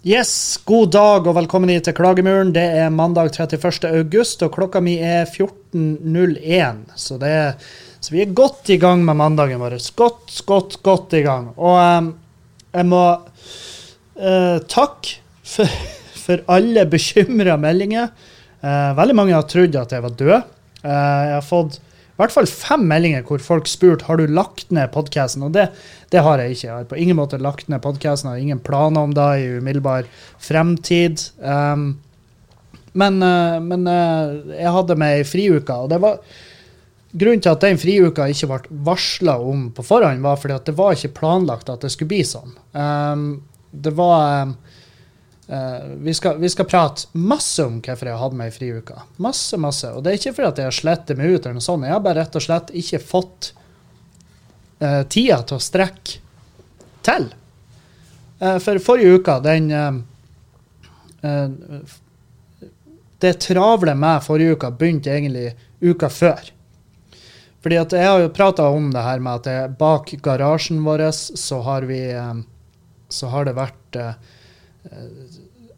Yes, god dag og velkommen til Klagemuren. Det er mandag 31. august, og klokka mi er 14.01. Så, er, så vi er godt i gang med mandagen vår. Godt, godt, godt i gang. Og um, jeg må uh, takke for, for, alle bekymra meldinger. Uh, veldig mange har trodd at jeg var død. Uh, jeg har fått i hvert fall fem meldinger hvor folk spurte har du lagt ned podkasten. Og det, det, har jeg ikke. Jeg har på ingen måte lagt ned podkasten. Har ingen planer om det i umiddelbar fremtid. Um, men, uh, men uh, jeg hadde meg ei friuke, og det var Grunnen til at den friuka ikke ble varsla om på forhånd, var fordi at det var ikke planlagt at det skulle bli sånn. Um, det var um, Uh, vi, skal, vi, skal, prate masse om hvorfor jeg har hatt meg i friuka. Masse, masse. Og det er ikke fordi jeg har slettet meg ut, eller noe sånt. Jeg har bare rett og slett ikke fått uh, tida til å strekke til. Uh, for forrige uka, den Det travle med forrige uka begynte egentlig uka før. Fordi at jeg har jo prata om det her med at jeg, bak garasjen vår så har vi Så har det vært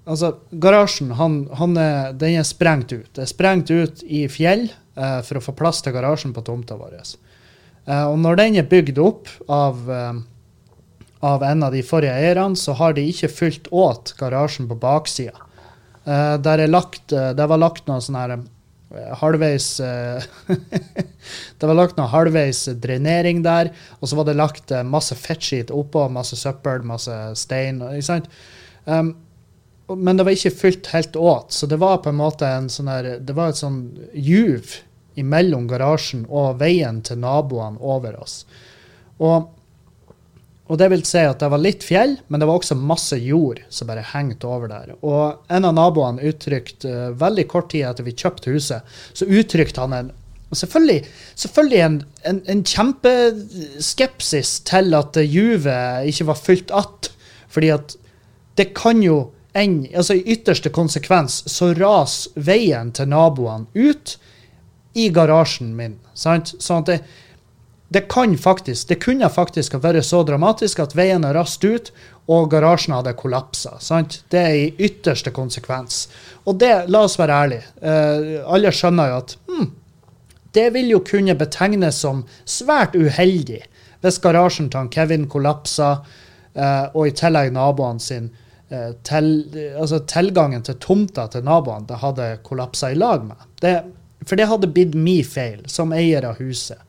Altså, garasjen han, han er, den er sprengt ut. Det er sprengt ut i fjell eh, for å få plass til garasjen på tomta vår. Eh, og når den er bygd opp av, eh, av en av de forrige eierne, så har de ikke fylt åt garasjen på baksida. Eh, der er lagt, eh, det var lagt noe sånn her eh, halvveis Det var lagt noe halvveis drenering der, og så var det lagt masse fettskit oppå, masse søppel, masse stein. ikke sant? Um, men det var ikke fylt helt åt, så det var på en måte en sånn her, det var et sånn juv imellom garasjen og veien til naboene over oss. Og, og, det vil si at det var litt fjell, men det var også masse jord som bare hengte over der. Og en av naboene uttrykte uh, veldig kort tid etter vi kjøpte huset, så uttrykte han en Selvfølgelig, selvfølgelig en, en, en, kjempeskepsis til at juvet ikke var fylt att. Fordi at det kan jo enn altså I ytterste konsekvens så raser veien til naboene ut i garasjen min. Sant? Sånn at det, det kan faktisk, det kunne faktisk ha vært så dramatisk at veien har rast ut, og garasjen hadde kollapsa. Det er i ytterste konsekvens. Og det, la oss være ærlige, uh, alle skjønner jo at hmm, det vil jo kunne betegnes som svært uheldig hvis garasjen til Kevin kollapser, uh, og i tillegg naboene sin Eh, til, altså tilgangen til tomta til naboene det hadde kollapsa i lag med. Det, for det hadde blitt min feil som eier av huset.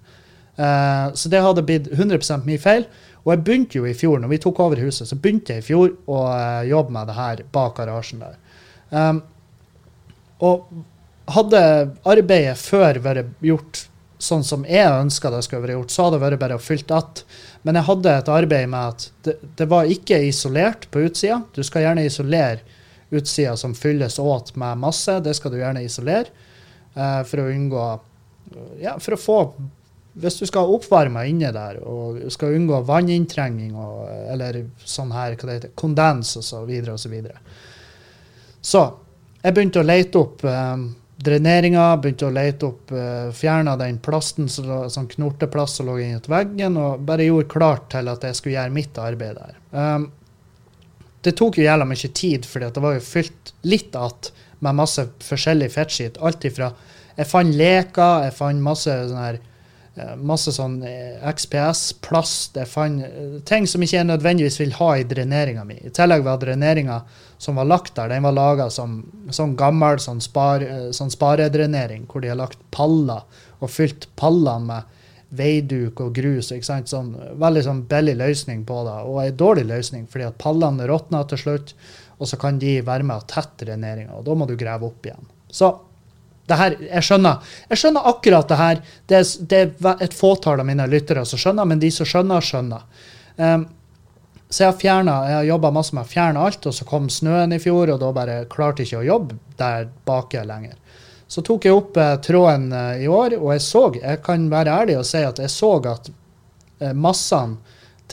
Uh, så det hadde blitt 100 min feil. Og jeg begynte jo i fjor, når vi tok over huset, så begynte jeg i fjor å uh, jobbe med det her bak garasjen der. Um, og hadde arbeidet før vært gjort sånn som jeg ønska det skulle vært gjort, så hadde det vært bare å fylle att men jeg hadde et arbeid med at det, det var ikke isolert på utsida. Du skal gjerne isolere utsida som fylles åt med masse. Det skal du gjerne isolere eh, for å unngå Ja, for å få Hvis du skal ha oppvarma inne der og skal unngå vanninntrenging og, eller sånn her, hva det heter, kondens osv. Så, videre, og så, videre. så jeg begynte å lete opp um, dreneringa, begynte å lete opp, uh, eh, fjerna den plasten, så, sånn knorteplast som lå inni veggen, og bare gjorde klart til at jeg skulle gjøre mitt arbeid der. Um, det tok jo jævla mye tid, for det var jo fylt litt att med masse forskjellig fettskitt. Alt ifra Jeg fant leker, jeg fant masse sånn her masse sånn eh, XPS-plast. Jeg fant ting som ikke jeg nødvendigvis vil ha i dreneringa mi. I tillegg var dreneringa som var lagt der, den var laga som sånn gammel sånn, spar, sånn sparedrenering, hvor de har lagt paller og fylt pallene med veiduk og grus. ikke sant? Sånn, veldig sånn billig løsning på det, og en dårlig løsning, fordi at pallene råtner til slutt, og så kan de være med å tette dreneringa, og da må du grave opp igjen. Så her, jeg skjønner jeg skjønner akkurat det her. Det er, det er et fåtall av mine lyttere som skjønner, men de som skjønner, skjønner. Um, så jeg har fjernet, jeg har jobba masse med å fjerne alt, og så kom snøen i fjor, og da bare klarte jeg ikke å jobbe der bake lenger. Så tok jeg opp eh, tråden eh, i år, og jeg så, jeg kan være ærlig og si at jeg så at eh, massene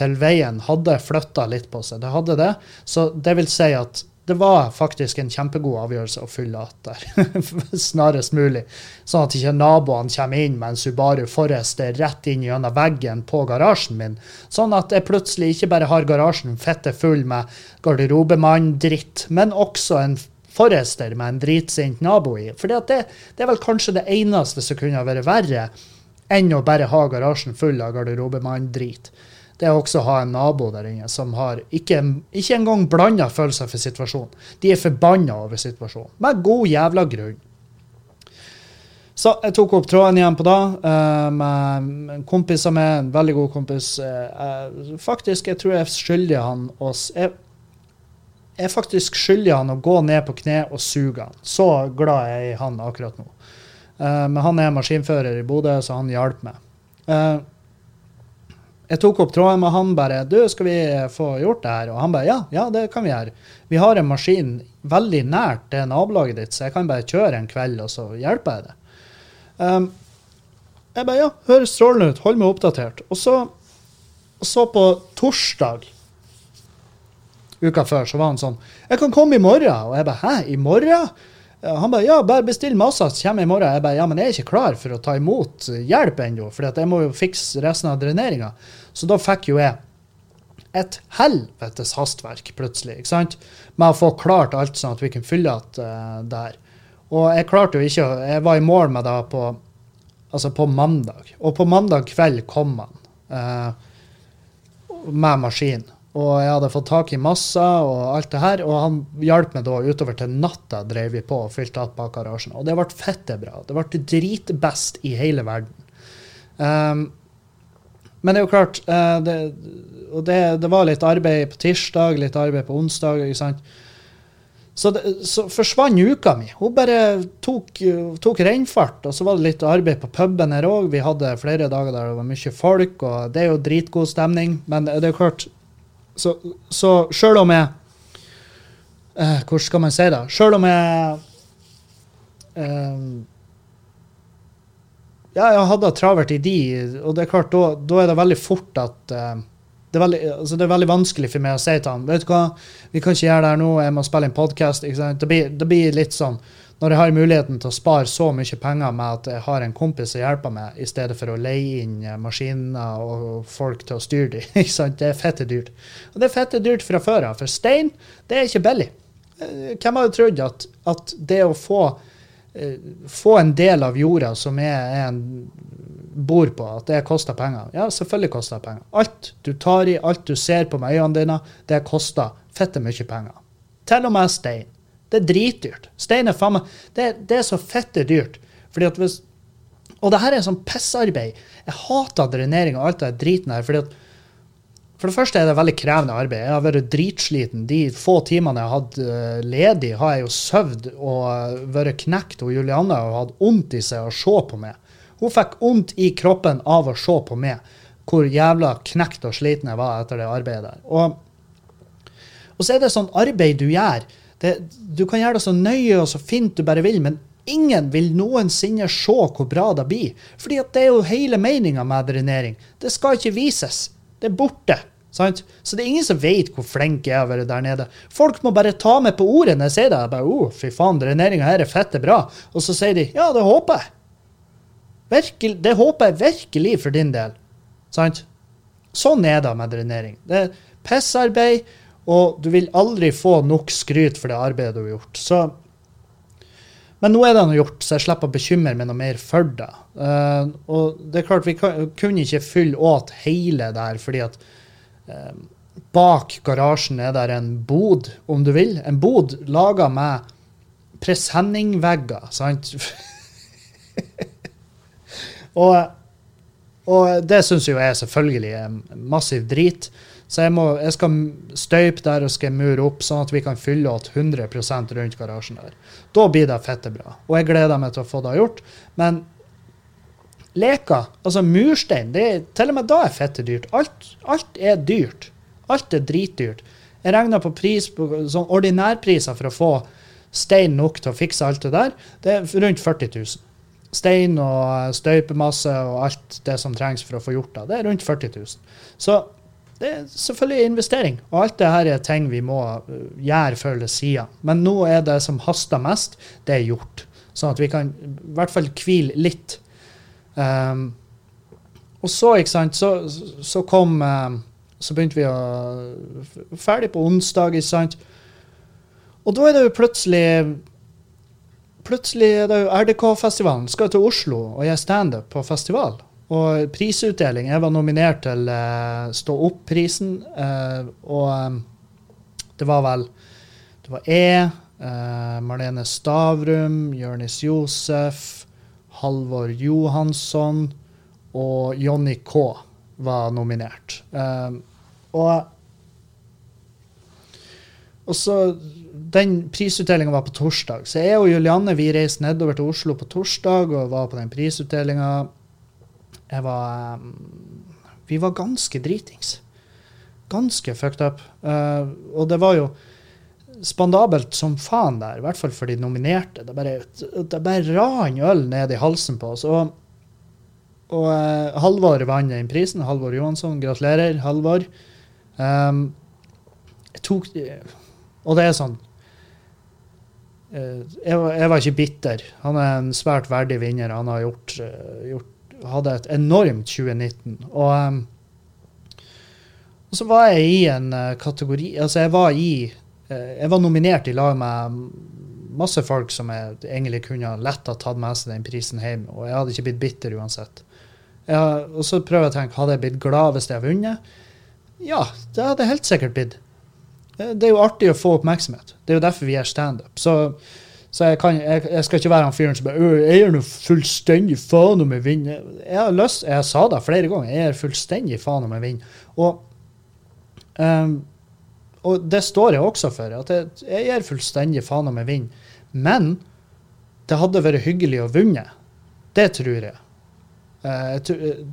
til veien hadde flytta litt på seg. Det hadde det. Så det vil si at det var faktisk en kjempegod avgjørelse å fylle att der. Snarest mulig. Sånn at ikke naboene kommer inn med en Subaru Forester rett inn gjennom veggen på garasjen min. Sånn at jeg plutselig ikke bare har garasjen fette full med garderobemann-dritt, men også en Forester med en dritsint nabo i. For det, det, er vel kanskje det eneste som kunne vært verre enn å bare ha garasjen full av garderobemann-drit det er også å ha en nabo der inne som har ikke, ikke engang blanda følelser for situasjonen. De er forbanna over situasjonen, med god jævla grunn. Så jeg tok opp tråden igjen på da uh, med en kompis som er en veldig god kompis. Uh, faktisk, jeg tror jeg skylder han oss jeg, jeg faktisk skylder han å gå ned på kne og suge han. Så glad jeg er i han akkurat nå. Men han er maskinfører i Bodø, så han hjalp meg. Jeg tok opp tråden med han bare du, skal vi få gjort det her? Og han bare ja, ja, det kan vi gjøre. Vi har en maskin veldig nært det nabolaget ditt, så jeg kan bare kjøre en kveld, og så hjelper jeg det. Um, jeg bare ja, høres strålende ut, hold meg oppdatert. Og så, så på torsdag uka før så var han sånn Jeg kan komme i morgen. Og jeg bare hæ, i morgen? Han bare ja, bare bestill masse, så kommer jeg i morgen. Jeg bare ja, men jeg er ikke klar for å ta imot hjelp ennå, for jeg må jo fikse resten av dreneringa. Så da fikk jo jeg et helvetes hastverk plutselig, ikke sant? med å få klart alt sånn at vi kunne fylle igjen uh, der. Og jeg klarte jo ikke Jeg var i mål med det på, altså på mandag. Og på mandag kveld kom han uh, med maskin. Og jeg hadde fått tak i masser og alt det her. Og han hjalp meg da utover til natta, drev vi på og fylte opp bak garasjen. Og det ble fette bra. Det ble dritbest i hele verden. Um, men det er jo klart uh, det, Og det, det, var litt arbeid på tirsdag, litt arbeid på onsdag. ikke sant? Så, det, så forsvant uka mi. Hun bare tok, tok reinfart. Og så var det litt arbeid på puben her òg. Vi hadde flere dager der det var mye folk, og det er jo dritgod stemning. Men det er jo klart Så, så sjøl om jeg uh, Hvordan skal man si det? Sjøl om jeg uh, ja, jeg hadde travert i de, og det er klart, da er det veldig fort at uh, det, er veldig, altså det er veldig vanskelig for meg å si til han vet du hva, vi kan ikke gjøre det her nå, jeg må spille en podkast. Det, det blir litt sånn når jeg har muligheten til å spare så mye penger med at jeg har en kompis som hjelper meg, i stedet for å leie inn eh, maskiner og folk til å styre dem. Det er fette dyrt. Og det er fette dyrt fra før av, for stein det er ikke billig. Eh, hvem hadde trodd at, at det å få Eh, få en del av jorda som er en bor på, at det koster penger. Ja, selvfølgelig koster det penger. Alt du tar i, alt du ser på med øynene dine, det koster fette mye penger. Til og med stein. Det er dritdyrt. Stein er faen meg det, det, er så fette dyrt. Fordi at hvis, og det her er sånn pissarbeid. Jeg hater drenering og alt det driten her. fordi at for det første er det veldig krevende arbeid. Jeg har vært dritsliten. De få timene jeg har hatt eh, ledig, har jeg jo sovet og eh, vært knekt. Og Julianne har hatt vondt i seg å se på meg. Hun fikk vondt i kroppen av å se på meg, hvor jævla knekt og sliten jeg var etter det arbeidet der. Og, og så er det sånn arbeid du gjør. Det, du kan gjøre det så nøye og så fint du bare vil, men ingen vil noensinne se hvor bra det blir. Fordi det er jo hele meninga med drenering. Det skal ikke vises. Det er borte. Sant? Så det er ingen som vet hvor flink jeg har vært der nede. Folk må bare ta meg på ordet når jeg sier det. Jeg bare, oh, fy faen, dreneringa her er fette bra. Og så sier de ja, det håper jeg. Virkelig, det håper jeg virkelig for din del. Sant? Sånn er det med drenering. Det er pissarbeid, og du vil aldri få nok skryt for det arbeidet du har gjort. Så, men nå er det noe gjort, så jeg slipper å bekymre meg noe mer for det. Uh, og det er klart, vi kunne ikke fylle åt hele der, fordi at uh, bak garasjen er der en bod, om du vil. En bod laga med presenningvegger, sant? og, og, det syns jo jeg selvfølgelig er massiv drit. Så jeg, må, jeg skal støype der og skal mure opp, sånn at vi kan fylle åt 100% rundt garasjen der. Da blir det fette bra. Og jeg gleder meg til å få det gjort. Men leker. Altså murstein. Det er, til og med da er fette dyrt. Alt, alt er dyrt. Alt er dritdyrt. Jeg regna på pris sånn ordinærpriser for å få stein nok til å fikse alt det der. Det er rundt 40 000. Stein og støypemasse og alt det som trengs for å få gjort det. Det er rundt 40 000. Så det er selvfølgelig investering. Og alt det her er ting vi må uh, gjøre før eller siden. Men nå er det som haster mest, det er gjort. Sånn at vi kan i hvert fall hvile litt. Um, og så, ikke sant, så, så kom um, Så begynte vi å Ferdig på onsdag, ikke sant. Og da er det jo plutselig Plutselig er det jo RDK-festivalen. Skal til Oslo og gjøre standup på festival. Og prisutdeling. Jeg var nominert til uh, Stå opp-prisen. Uh, og um, det var vel Det var jeg, Marlene Stavrum, Jørnis Josef, Halvor Johansson og Jonny K var nominert. Og og så Den prisutdelinga var på torsdag, så jeg og Julianne vi reiste nedover til Oslo på torsdag og var på den prisutdelinga. Jeg var um, Vi var ganske dritings. Ganske fucked up. Uh, og det var jo spandabelt som faen der, i hvert fall for de nominerte. Det bare, det bare ran øl ned i halsen på oss. Og, og uh, Halvor vant den prisen. Halvor Johansson, gratulerer, Halvor. Um, jeg tok Og det er sånn jeg, var ikke bitter. Han er en svært verdig vinner. Han har gjort, gjort hadde et enormt 2019. Og, um, og, så var jeg i en uh, kategori Altså, jeg var i uh, Jeg var nominert i lag med masse folk som jeg egentlig kunne lett ha tatt med seg den prisen hjem, og jeg hadde ikke blitt bitter uansett. Jeg, og så prøver jeg å tenke hadde jeg blitt glad hvis jeg hadde vunnet. Ja, det hadde jeg helt sikkert blitt. Eh, det er jo artig å få oppmerksomhet. Det er jo derfor vi gjør standup. Så så jeg, kan, jeg, jeg, skal ikke være han fyren som bare Jeg gir nå fullstendig faen om jeg vinner. Jeg har lyst, jeg sa det flere ganger. Jeg gir fullstendig faen om jeg vinner. Og, um, og det står jeg også for. At jeg, jeg gir fullstendig faen om jeg vinner. Men det hadde vært hyggelig å vinne. Det tror jeg. Uh,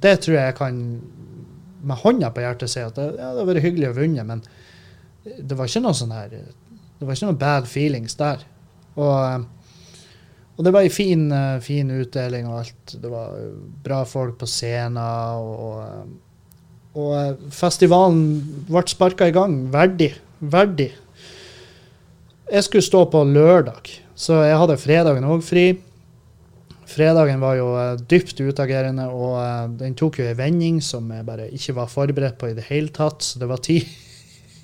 det tror jeg jeg kan med hånda på hjertet si at det, ja, det hadde vært hyggelig å vinne, men det var ikke noe sånn her Det var ikke noe bad feelings der. Og, og det var ei fin, eh, fin, utdeling og alt. Det var bra folk på scenen. Og, og eh, festivalen ble sparka i gang verdig. Verdig. Jeg skulle stå på lørdag, så jeg hadde fredagen òg fri. Fredagen var jo dypt utagerende, og den tok jo ei vending som jeg bare ikke var forberedt på i det hele tatt. Så det var tid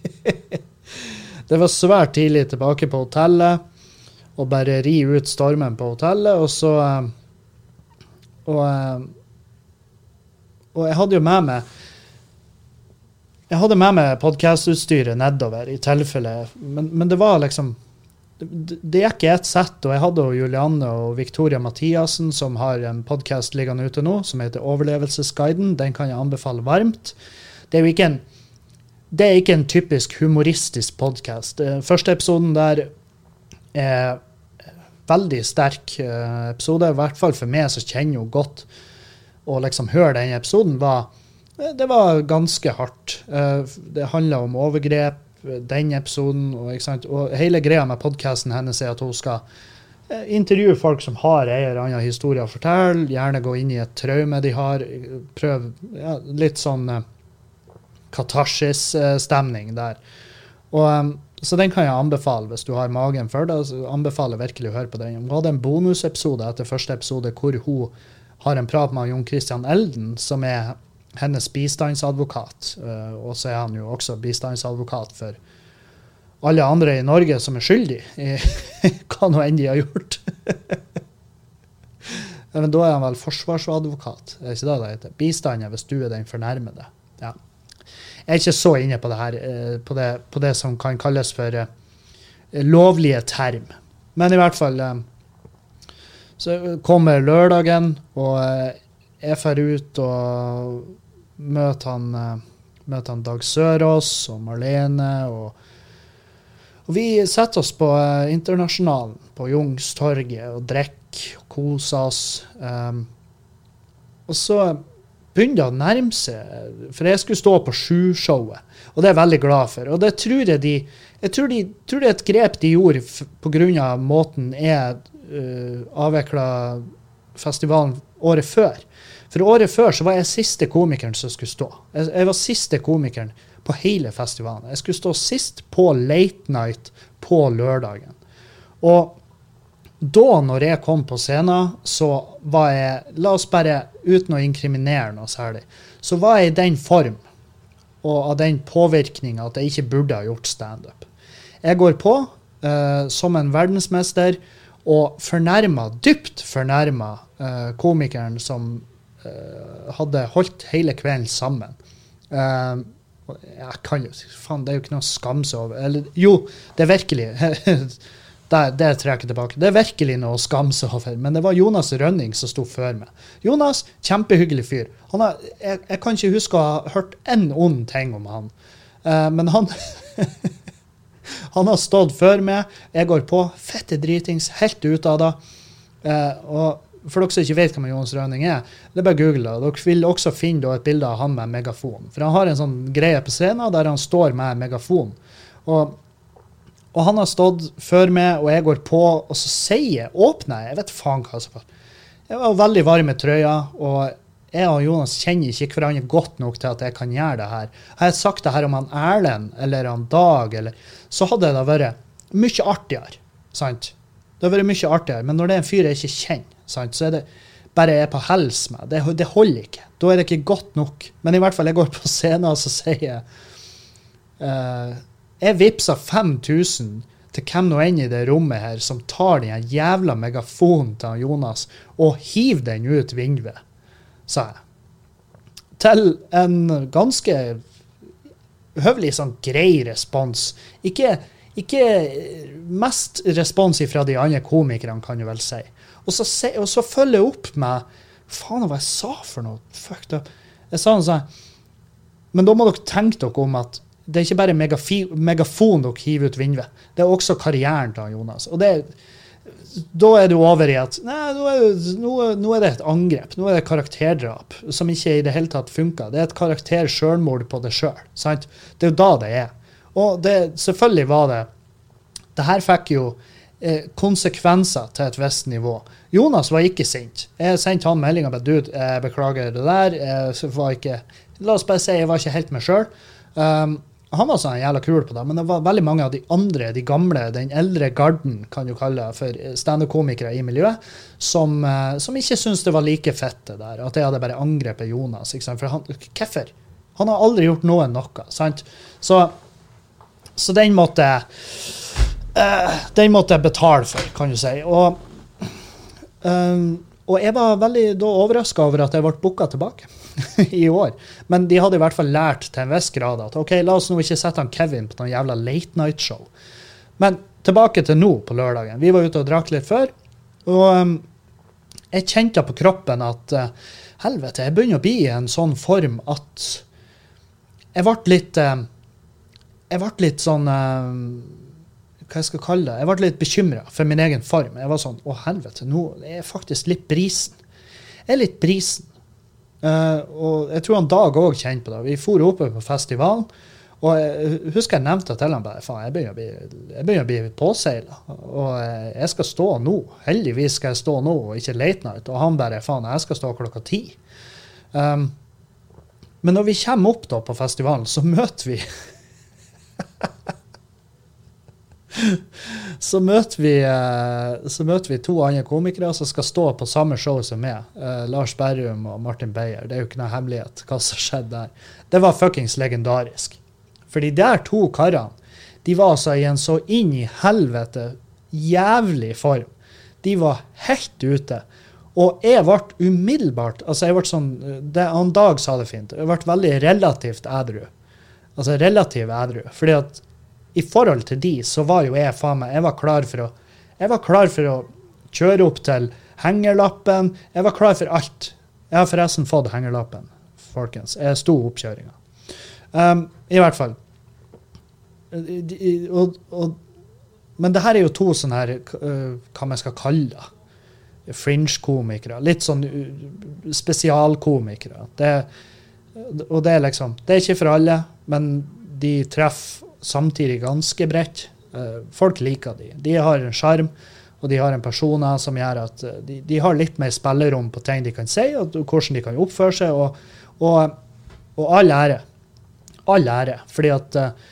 Det var svært tidlig tilbake på hotellet og bare ri ut stormen på hotellet. Og så eh, Og, eh, og jeg hadde jo med meg Jeg hadde med meg podkastutstyret nedover i tilfelle, men, men, det var liksom det, det gikk i ett sett, og jeg hadde jo Julianne og Victoria Mathiassen, som har en podkast liggende ute nå, som heter Overlevelsesguiden. Den kan jeg anbefale varmt. Det er jo ikke en, det er ikke en typisk humoristisk podkast. Eh, første episoden der er veldig sterk eh, episode. I hvert fall for meg som kjenner henne godt. Å liksom høre den episoden var eh, Det var ganske hardt. Eh, det handla om overgrep, den episoden. Og, og hele greia med podkasten hennes er at hun skal intervjue folk som har en eller annen historie å fortelle. Gjerne gå inn i et traume de har. Prøv ja, litt sånn katarsis-stemning der. Og så den kan jeg anbefale hvis du har magen for det. så anbefaler jeg virkelig å høre på den. Hun hadde en bonusepisode etter første episode hvor hun har en prat med Jon Christian Elden, som er hennes bistandsadvokat. Eh, og så er han jo også bistandsadvokat for alle andre i Norge som er skyldig i hva nå enn de har gjort. Men da er han vel forsvarsadvokat. Er ikke det det heter? Bistand er hvis du er den fornærmede. Ja. Jeg er ikke så inne på det her, eh, på det, på det som kan kalles for uh, lovlige term. Men i hvert fall um, Så kommer lørdagen, og jeg drar ut og møter han, møter han Dag Sørås og Marlene. Og, og vi setter oss på Internasjonalen på Jungstorget og drikker og koser oss. Um, og så begynner å nærme seg. For jeg skulle stå på Sju-showet, og det er jeg veldig glad for. Og det tror jeg de Jeg tror, de, tror det er et grep de gjorde pga. måten jeg uh, eh, avvikla festivalen året før. For året før så var jeg siste komikeren som skulle stå. Jeg, jeg var siste komikeren på hele festivalen. Jeg skulle stå sist på Late Night på lørdagen. Og da, når jeg kom på scenen, så var jeg La oss bare, uten å inkriminere noe særlig, så var jeg i den form og av den påvirkninga at jeg ikke burde ha gjort standup. Jeg går på uh, som en verdensmester og fornærma, dypt fornærma uh, komikeren som uh, hadde holdt hele kvelden sammen. Uh, jeg kan jo Faen, det er jo ikke noe å skamme seg over. Eller jo, det er virkelig det, det trekker jeg tilbake. Det er virkelig noe å skamme seg over. Men det var Jonas Rønning som sto før meg. Jonas, kjempehyggelig fyr. Har, jeg, jeg, kan ikke huske å ha hørt én ond ting om han. Uh, men han Han har stått før meg. Jeg går på. Fette dritings. Helt ut av det. Uh, og for dere som ikke vet hvem Jonas Rønning er, det er bare å google. Dere vil også finne et bilde av han med megafon. For han har en sånn greie på scenen der han står med megafon. Og, og, han har stått før meg, og jeg går på, og så sier åpner jeg, jeg vet faen hva som. Jeg var veldig varm i trøya, og jeg og Jonas kjenner ikke hverandre godt nok til at jeg kan gjøre det her. Har jeg sagt det her om han Erlend eller han Dag, eller, så hadde det vært mye artigere. sant? Det hadde vært mye artigere. Men når det er en fyr jeg ikke kjenner, sant? så er det bare jeg er på hels med. Det, det, holder ikke. Da er det ikke godt nok. Men i hvert fall, jeg går på scenen og så sier jeg uh, Jeg vippsa 5000 til hvem nå enn i det rommet her som tar den jævla megafonen til Jonas og hiver den ut vinduet, sa jeg. Til en ganske høvelig sånn grei respons. Ikke, ikke mest respons fra de andre komikerne, kan du vel si. Og så, se, og så følger jeg opp med Faen, hva jeg sa for noe? Fucked up. Jeg sa noe sånn Men da må dere tenke dere om at det er ikke bare megafon dere hiver ut vinduet. Det er også karrieren til Jonas. Og det, da er du over i at nei, nå er, nå, nå er, det et angrep. Nå er det karakterdrap som ikke i det hele tatt funker. Det er et karakter-sjølmord på det sjøl. Det er jo da det er. Og det, selvfølgelig var det Det her fikk jo eh, konsekvenser til et visst nivå. Jonas var ikke sint. Jeg sendte han meldinga med dude, jeg beklager det der. Jeg var ikke, la oss bare si jeg var ikke helt meg sjøl. Um, han var sånn jævla kul på det, men det var veldig mange av de andre, de gamle, den eldre garden, kan du kalle det, for standup-komikere i miljøet, som, uh, som ikke syntes det var like fett det der. At jeg hadde bare angrepet Jonas. For han, hvorfor? Han har aldri gjort noen noe. sant? Så, så den måtte Uh, den måtte jeg betale for, kan du si. Og, um, og jeg var veldig da overraska over at jeg ble booka tilbake i år. Men de hadde i hvert fall lært til en viss grad at OK, la oss nå ikke sette han Kevin på noen jævla late night-show. Men tilbake til nå på lørdagen. Vi var ute og drakk litt før. Og um, jeg kjente på kroppen at uh, helvete, jeg begynner å bli i en sånn form at jeg ble litt uh, Jeg ble litt sånn uh, hva jeg skal kalle det. Jeg ble litt bekymra for min egen form. Jeg var sånn Å, helvete, nå er jeg faktisk litt brisen. Jeg er litt brisen. Uh, og jeg tror han Dag òg kjenner på det. Vi for oppe på festivalen. Og jeg husker jeg nevnte til han bare faen, jeg begynner å bli, begynner bli påseila. Og jeg skal stå nå. Heldigvis skal jeg stå nå, og ikke late night. Og han bare faen, jeg skal stå klokka ti. Um, men når vi kommer opp da på festivalen, så møter vi så, møter vi, eh, så møter vi to andre komikere som skal stå på samme show som meg. Uh, Lars Berrum og Martin Beyer. Det er jo ikke noe hemmelighet hva som skjedde der. Det var fuckings legendarisk. For de der to karene de var altså i en så inn i helvete jævlig form. De var helt ute. Og jeg ble umiddelbart altså jeg ble sånn, det, Han Dag sa det fint. Jeg ble veldig relativt edru. Altså relativt edru. Fordi at i forhold til de, så var jo jeg faen meg Jeg var klar for å klar for å kjøre opp til hengerlappen. Jeg var klar for alt. Jeg har forresten fått hengerlappen, folkens. Jeg sto oppkjøringa. Um, I hvert fall. Og, og, men det her er jo to sånne her, uh, hva man skal kalle det. Fringe-komikere. Litt sånn uh, spesialkomikere. Det, og det er liksom Det er ikke for alle, men de treffer samtidig ganske bredt. Eh, folk liker de. De har en sjarm, og de har en personer som gjør at eh, de, de, har litt mer spillerom på ting de kan si, og hvordan de kan oppføre seg. Og, og, og all ære. all ære. Fordi at uh,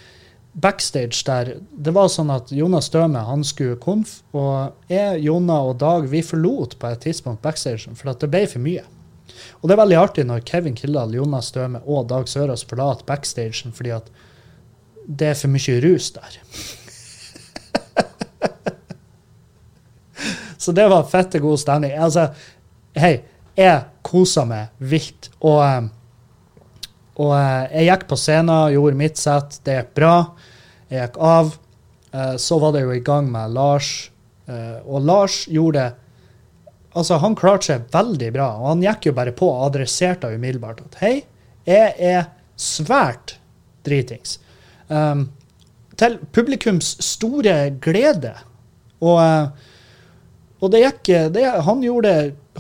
backstage der Det var sånn at Jonas Støme han skulle konf, og jeg, Jonna og Dag vi forlot på et tidspunkt backstagen for det ble for mye. Og det er veldig artig når Kevin Kildahl, Jonas Støme og Dag Sørås forlater backstagen fordi at det er for mye rus der. Så det var fette god stemning. Altså, hei, jeg kosa meg vilt. Og, eh, og eh, jeg gikk på scenen, gjorde mitt sett, det gikk bra. Jeg gikk av. Eh, så var det jo i gang med Lars, og Lars gjorde det Altså, han klarte seg veldig bra, og han gikk jo bare på og adresserte umiddelbart at hei, jeg er svært dritings. Um, til publikums store glede. Og, og det gikk det, han, gjorde,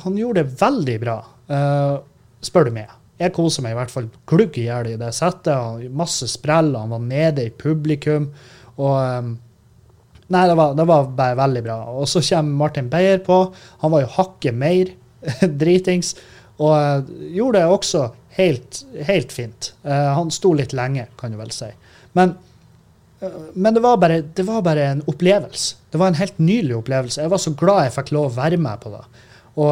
han, gjorde, det veldig bra, uh, spør du meg. Jeg koser meg i hvert fall glugg i hjel i det settet. Masse sprell, han var nede i publikum. og um, Nei, det var, det var, bare veldig bra. Og så kommer Martin Beyer på. Han var jo hakket mer dritings. Og uh, gjorde det også helt, helt fint. Uh, han sto litt lenge, kan du vel si. Men, uh, men det, var bare, det, var bare, en opplevelse. Det var en helt nydelig opplevelse. Jeg var så glad jeg fikk lov å være med på det. Og,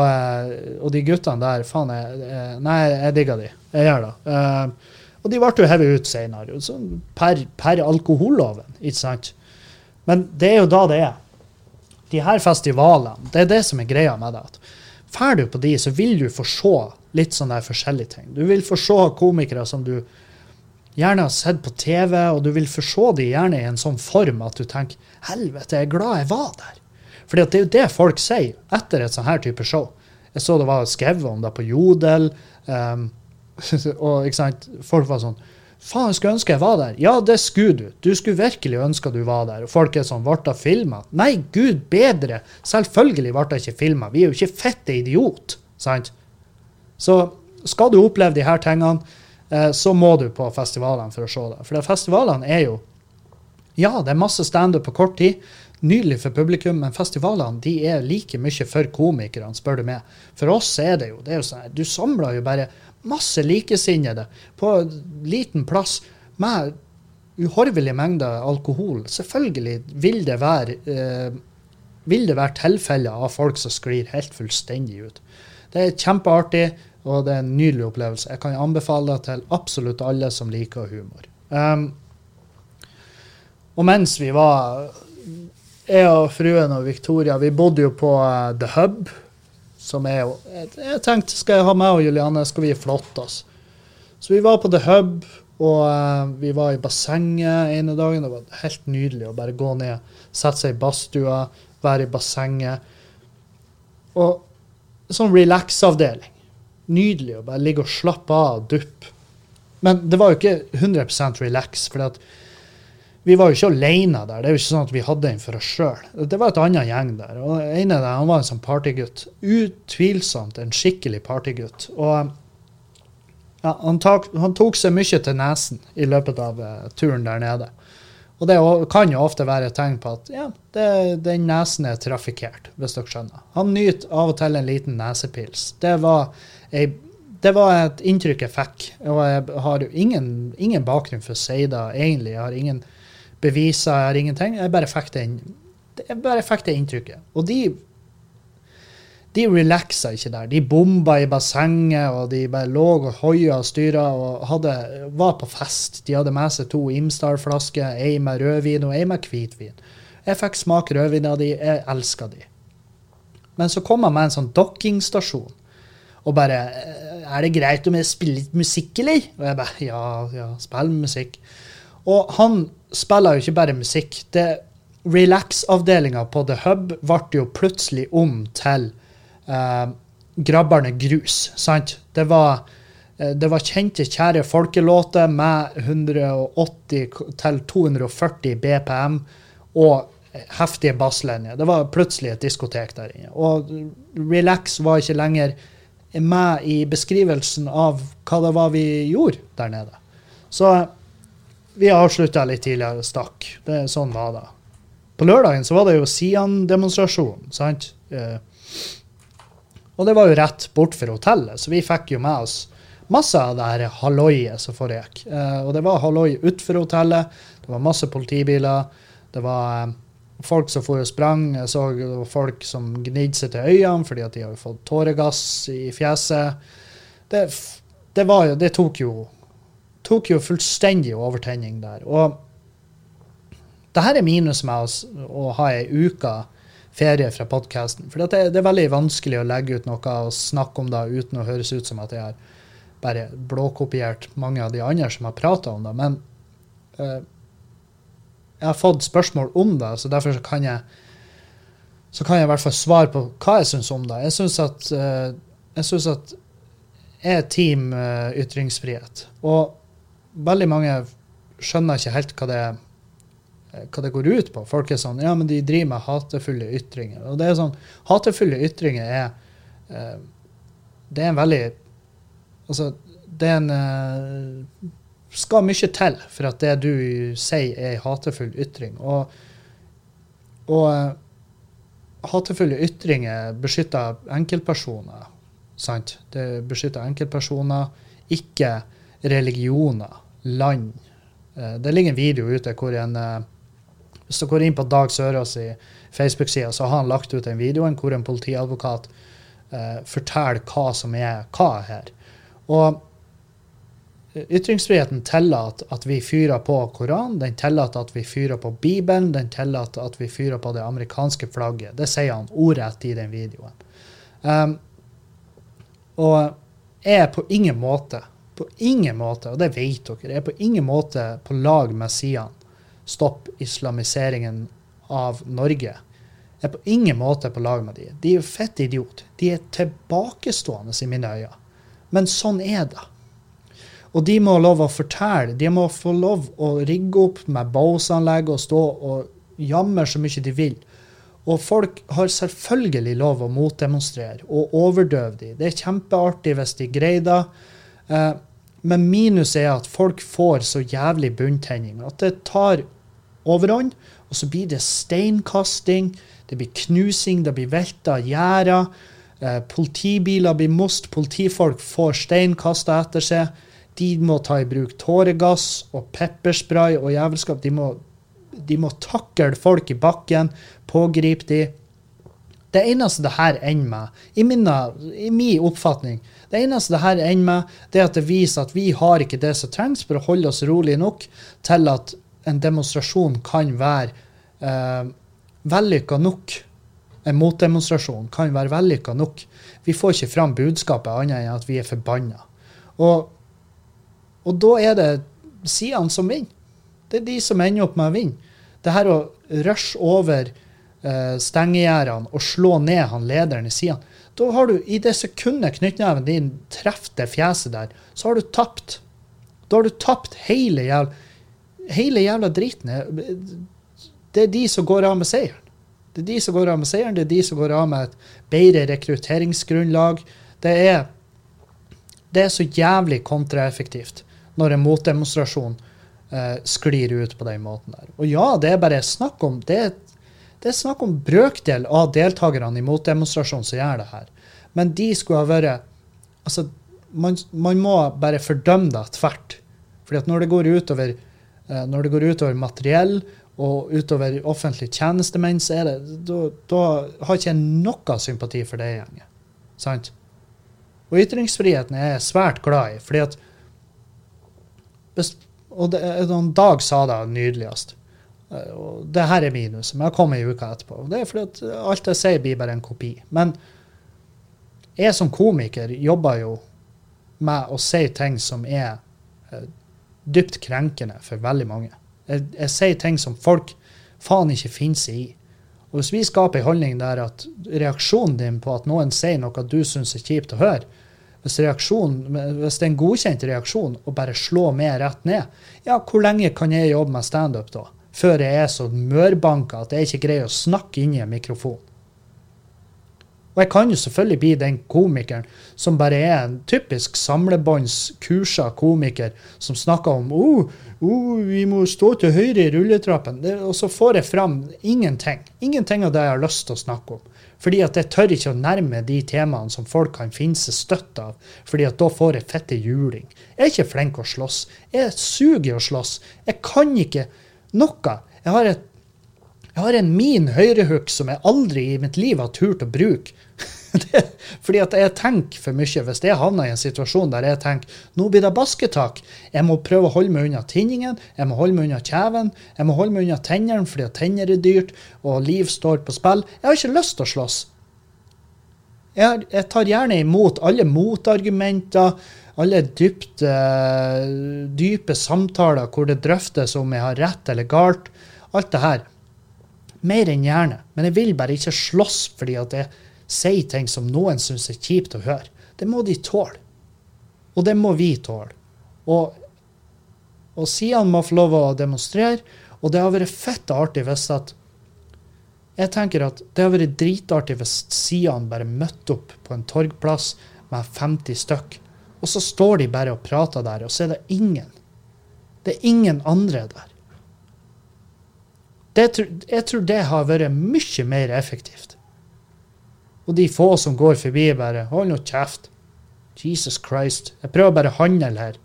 og de guttene der, faen, jeg, nei, jeg digger de. Jeg gjør det. og de ble jo hevet ut senere, per, per alkoholloven, ikke sant. Men det er jo da det er. De her festivalene, det er det som er greia med det. at Drar du på de, så vil du få se litt sånne forskjellige ting. Du vil få se komikere som du gjerne har sett på TV, og du vil få se de gjerne i en sånn form at du tenker 'helvete, jeg er glad jeg var der'. Fordi det er jo det folk sier etter et sånn her type show. Jeg så det var skrevet om det på Jodel. Um, og ikke sant, folk var sånn Faen, jeg skulle ønske jeg var der. Ja, det skulle du. Du skulle virkelig ønske du var der. Og folk er sånn, ble det filma? Nei, gud bedre. Selvfølgelig ble det ikke filma. Vi er jo ikke fette idiot. Sant? Så skal du oppleve de her tingene, så må du på festivalene for å se det. For festivalene er jo Ja, det er masse standup på kort tid. Nydelig for publikum, men festivalene de er like mye for komikerne, spør du meg. For oss er det jo det er jo sånn, Du samler jo bare masse likesinnede på liten plass med uhorvelige mengder alkohol. Selvfølgelig vil det være, eh, vil det være tilfeller av folk som sklir helt fullstendig ut. Det er kjempeartig, og det er en nydelig opplevelse. Jeg kan anbefale det til absolutt alle som liker humor. Um, og mens vi var Jeg og fruen og Victoria vi bodde jo på uh, The Hub som er jo jeg, jeg, tenkte skal jeg ha meg og Juliane, skal vi flotte oss. Så vi var på The Hub, og uh, vi var i bassenget ene dagen. Det var helt nydelig å bare gå ned, sette seg i badstua, være i bassenget. Og sånn relax-avdeling. Nydelig å bare ligge og slappe av og duppe. Men det var jo ikke 100 relax. for vi var jo ikke alene der. Det er jo ikke sånn at vi hadde en for oss sjøl. Det var et annet gjeng der. og en av dem, Han var en sånn partygutt. Utvilsomt en skikkelig partygutt. Og ja, han, tok, han, tok seg mye til nesen i løpet av uh, turen der nede. Og det kan jo ofte være et tegn på at ja, den nesen er trafikkert, hvis dere skjønner. Han nyter av og til en liten nesepils. Det var, ei, det var et inntrykk jeg fikk. Og jeg har ingen, ingen bakgrunn for å si det, egentlig. Jeg har ingen beviser, jeg har ingenting. Jeg bare fikk det, jeg bare fikk det inntrykket. Og de de relaxa ikke der. De bomba i bassenget, og de bare lå og hoia og styra og hadde, var på fest. De hadde med seg to Imsdal-flasker, ei med rødvin og ei med hvitvin. Jeg fikk smake av de, jeg elska de. Men så kom jeg med en sånn dokkingstasjon og bare «Eh, 'Er det greit om jeg spiller litt musikk, eller?' Og jeg bare 'Ja, ja, spill musikk'. Og han spiller jo ikke bare musikk. det Relax-avdelinga på The Hub ble jo plutselig om til eh, Grabberne Grus. sant? Det var, uh, det var kjente, kjære folkelåter med 180-240 BPM og heftige basslinjer. Det var plutselig et diskotek der inne. Og Relax var ikke lenger med i beskrivelsen av hva det var vi gjorde der nede. Så vi avslutta litt tidligere, stakk. Det, sånn var det. På lørdagen så var det jo Sian-demonstrasjon, sant? Eh, og det var jo rett bort for hotellet, så vi fikk jo med oss masse av det her halloiet som foregikk. Eh, og det var halloi utenfor hotellet. Det var masse politibiler. Det var eh, folk som for og sprang. Jeg så folk som gnidde seg til øynene fordi at de har fått tåregass i fjeset. Det, det, var, det tok, jo, tok jo fullstendig overtenning der. Og det her er minus med å, ha ei uke ferie fra podkasten. For det, det, er veldig vanskelig å legge ut noe og snakke om det uten å høres ut som at jeg har bare blåkopiert mange av de andre som har prata om det. Men uh, jeg har fått spørsmål om det, så derfor så kan jeg så kan jeg i hvert fall svare på hva jeg syns om det. Jeg syns at, uh, jeg, at er team uh, ytringsfrihet. Og veldig mange skjønner ikke helt hva det, hva det går ut på. Folk er sånn Ja, men de driver med hatefulle ytringer. Og det er sånn Hatefulle ytringer er Det er en veldig Altså, det er en skal mye til for at det du sier, er en hatefull ytring. Og, og uh, hatefulle ytringer beskytter enkeltpersoner. Sant? Det beskytter enkeltpersoner, ikke religioner, land. Uh, det ligger en video ute hvor en uh, Hvis du går inn på Dag Sørås i Facebook-sida, så har han lagt ut en video hvor en politiadvokat forteller hva som er hva her. Og Ytringsfriheten tillater at vi fyrer på Koranen, den tillater at vi fyrer på Bibelen, den tillater at vi fyrer på det amerikanske flagget. Det sier han ordrett i den videoen. Um, og jeg er på ingen måte, på ingen måte, og det vet dere, jeg er på ingen måte på lag med Sian. Stopp islamiseringen av Norge. Jeg er på ingen måte på lag med de. De er jo fett idiot. De er tilbakestående i mine øyne. Men sånn er det. Og de må ha lov å fortelle. De må få lov å rigge opp med Bose-anlegg og stå og jammer så mye de vil. Og folk har selvfølgelig lov å motdemonstrere og overdøve de. Det er kjempeartig hvis de greier det. Eh, men minus er at folk får så jævlig bunntenning at det tar overhånd. Og så blir det steinkasting, det blir knusing, det blir velta gjerder. Eh, politibiler blir most, politifolk får stein kasta etter seg. De må ta i bruk tåregass og pepperspray og jævelskap. De må, de må takle folk i bakken, pågripe de. Det eneste det her ender med, i min, i min oppfatning, det eneste det her ender med, det er at det viser at vi har ikke det som trengs for å holde oss rolig nok til at en demonstrasjon kan være eh, vellykka nok. En motdemonstrasjon kan være vellykka nok. Vi får ikke fram budskapet annet enn at vi er forbanna. Og og da er det sidene som vinner. Det er de som ender opp med å vinne. Det her å rushe over uh, stengegjerdene og slå ned han lederen i sidene Da har du, i det sekundet knyttneven din treffer det fjeset der, så har du tapt. Da har du tapt hele jævla, hele jævla driten. Det er de som går av med seieren. Det er de som går av med seieren, det er de som går av med et bedre rekrutteringsgrunnlag. Det er, det er så jævlig kontraeffektivt når en motdemonstrasjon eh, sklir ut på den måten der. Og ja, det er bare snakk om det, det er snakk om brøkdel av deltakerne i motdemonstrasjonen som gjør det her. Men de skulle ha vært Altså, man, man må bare fordømme det tvert. Fordi at når det går utover, eh, når det går utover materiell og utover offentlige tjenestemenn, så er det, da, har ikke jeg noe sympati for det gjengen. Sant? Og ytringsfriheten er jeg svært glad i. fordi at og det, Dag sa det nydeligst. Eh, og det her er minuset, men jeg kommer ei uke etterpå. Det er fordi at alt jeg sier, blir bare en kopi. Men jeg som komiker jobber jo med å si ting som er uh, dypt krenkende for veldig mange. Jeg, jeg, sier ting som folk faen ikke finner seg i. Og hvis vi skaper en holdning der at reaksjonen din på at noen sier noe du syns er kjipt å høre, hvis, hvis, det er en godkjent reaksjon å bare slå meg rett ned, ja, hvor lenge kan jeg jobbe med standup da? Før jeg er så mørbanka at jeg ikke greier å snakke inn i en mikrofon. Og jeg kan jo selvfølgelig bli den komikeren som bare er en typisk samlebåndskursa komiker som snakker om oh, oh, vi må stå til høyre i rulletrappen. Det, og så får jeg fram ingenting. Ingenting av det jeg har lyst til å snakke om. Fordi at jeg tør ikke å nærme de temaene som folk kan finne seg støtt av. fordi at da får jeg fette juling. Jeg er ikke flink å slåss. Jeg suger i å slåss. Jeg kan ikke noe. Jeg har, et, jeg har en min høyrehook som jeg aldri i mitt liv har turt å bruke. Det, fordi at jeg tenker for mye. Hvis jeg havner i en situasjon der jeg tenker nå blir det basketak, jeg må prøve å holde meg unna tinningen, jeg må holde meg unna kjeven, jeg må holde meg unna tennene fordi tenner er dyrt, og liv står på spill. Jeg har ikke lyst til å slåss. Jeg, jeg tar gjerne imot alle motargumenter, alle dypt, uh, dype samtaler hvor det drøftes om jeg har rett eller galt. Alt det her. Mer enn gjerne. Men jeg vil bare ikke slåss fordi at jeg sier ting som noen syns er kjipt å høre. Det må de tåle. Og det må vi tåle. Og, og Sian må få lov å demonstrere, og det har vært fett artig hvis at Jeg tenker at det har vært dritartig hvis Sian bare møtte opp på en torgplass med 50 stykk, og så står de bare og prater der, og så er det ingen. Det er ingen andre der. Det, jeg tror det har vært mye mer effektivt. Og de få som går forbi, bare Hold nå kjeft. Jesus Christ. Jeg prøver bare å handle her.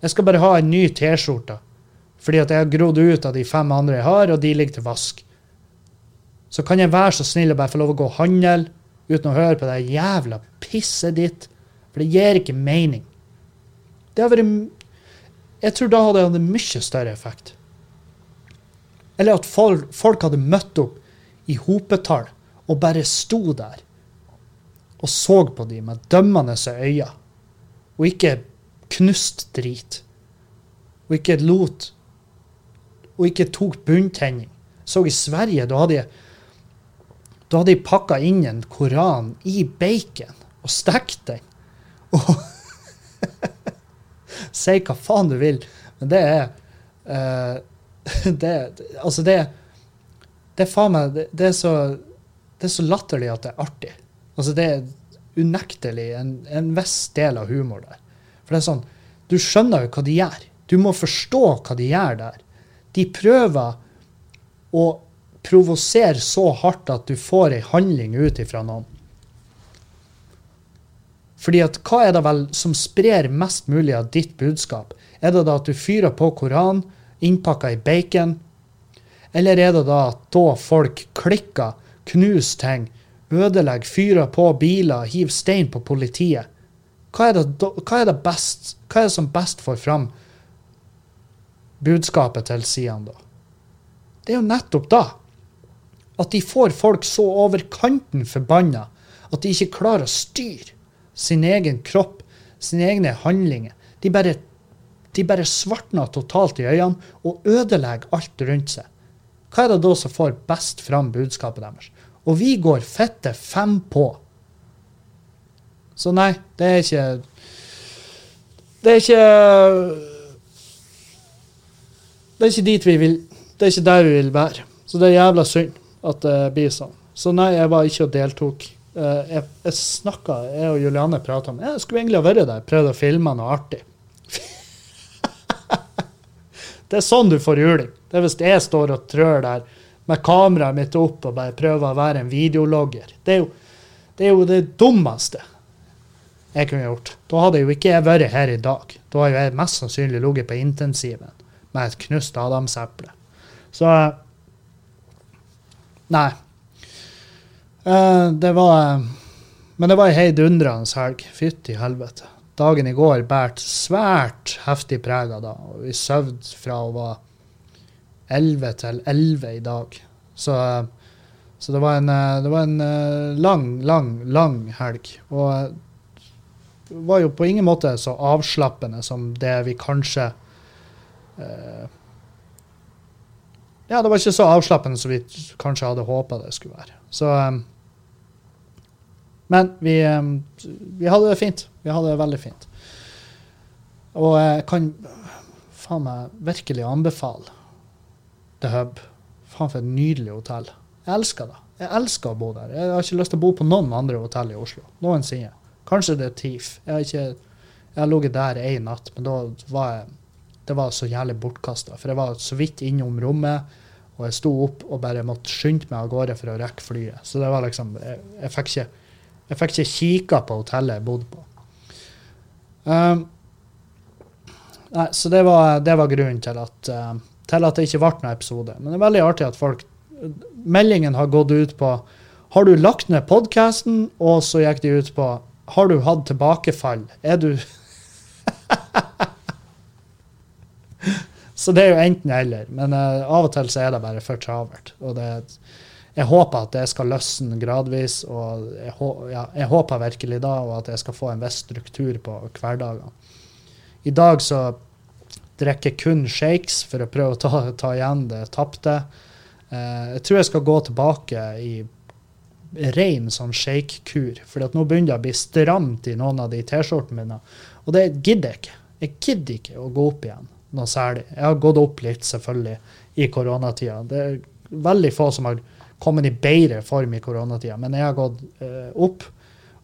Jeg skal bare ha en ny T-skjorte. Fordi at jeg har grodd ut av de fem andre jeg har, og de ligger til vask. Så kan jeg være så snill og bare få lov å gå og handle uten å høre på det jævla pisset ditt. For det gir ikke mening. Det har vært Jeg tror da hadde det hatt mye større effekt. Eller at folk, folk hadde møtt opp i hopetall og bare sto der og så på dem med dømmende øyne, og ikke knust drit. Og ikke lot Og ikke tok bunntenning. Så i Sverige, da hadde da hadde de pakka inn en koran i bacon og stekt den. Og Si hva faen du vil, men det er uh, det, Altså, det Det meg det, det, er så, det er så latterlig at det er artig. Altså Det er unektelig en, en viss del av humor der. For det er sånn, du skjønner jo hva de gjør. Du må forstå hva de gjør der. De prøver å provosere så hardt at du får ei handling ut ifra noen. Fordi at hva er det vel som sprer mest mulig av ditt budskap? Er det da at du fyrer på Koran, innpakka i bacon? Eller er det da da folk klikker, knuser ting, ødelegger, fyrer på biler, hiver stein på politiet. Hva er, det, hva er det best, hva er det som best får fram budskapet til Sian, da? Det er jo nettopp da. At de får folk så over kanten forbanna at de ikke klarer å styre sin egen kropp, sine egne handlinger. De bare, de bare svartner totalt i øynene og ødelegger alt rundt seg. Hva er det da som får best fram budskapet deres? Og vi går fette fem på. Så nei, det er ikke Det er ikke Det er ikke dit vi vil Det er ikke der vi vil være. Så det er jævla synd at det blir sånn. Så nei, jeg var ikke og deltok. Eh, jeg, jeg snakka, jeg og Juliane prata om Jeg skulle egentlig ha vært der, prøvd å filme noe artig. Det er sånn du får juling. Det er hvis jeg står og trør der med kameraet mitt opp og bare prøver å være en videologger. Det er jo det, er jo det dummeste jeg kunne gjort. Da hadde jo ikke jeg vært her i dag. Da hadde jeg mest sannsynlig ligget på intensiven med et knust adamseple. Så Nei. Uh, det var Men det var ei heidundrende helg. Fytti helvete. Dagen i går båret svært heftig preg av det. Og vi sov fra å være 11 til 11 i dag. Så, så det, var en, eh, det var en eh, lang, lang, lang helg. Og det var jo på ingen måte så avslappende som det vi kanskje eh, Ja, det var ikke så avslappende som vi kanskje hadde håpa det skulle være. Så Men vi, vi hadde det fint. Vi hadde det veldig fint. Og jeg kan faen meg virkelig anbefale The Hub. Faen, for et nydelig hotell. Jeg elsker det. Jeg elsker å bo der. Jeg har ikke lyst til å bo på noen andre hotell i Oslo. Noensinne. Kanskje det er TIF. Jeg har, ikke, jeg har ligget der én natt, men da var jeg det var så jævlig bortkasta. For jeg var så vidt innom rommet, og jeg sto opp og bare måtte skynde meg av gårde for å rekke flyet. Så det var liksom Jeg, jeg fikk ikke jeg fikk ikke kikka på hotellet jeg bodde på. Um, nei, så det var, det var grunnen til at, uh, til at det ikke ble noen episode. Men det er veldig artig at folk Meldingen har gått ut på Har du lagt ned podkasten? Og så gikk de ut på Har du hatt tilbakefall? Er du Så det er jo enten-eller. Men uh, av og til så er det bare for travelt. Og det, jeg håper at det skal løsne gradvis, og jeg, ja, jeg, håper virkelig da, og at jeg skal få en viss struktur på hverdagene. I dag så drikker jeg kun shakes for å prøve å ta, ta igjen det tapte. Uh, jeg tror jeg skal gå tilbake i ren sånn shake-kur, for nå begynner det å bli stramt i noen av de T-skjortene mine. Og det gidder jeg ikke. Jeg gidder ikke å gå opp igjen noe særlig. Jeg har gått opp litt, selvfølgelig, i koronatida. Det er veldig få som har kommet i bedre form i koronatida, men jeg har gått uh, opp,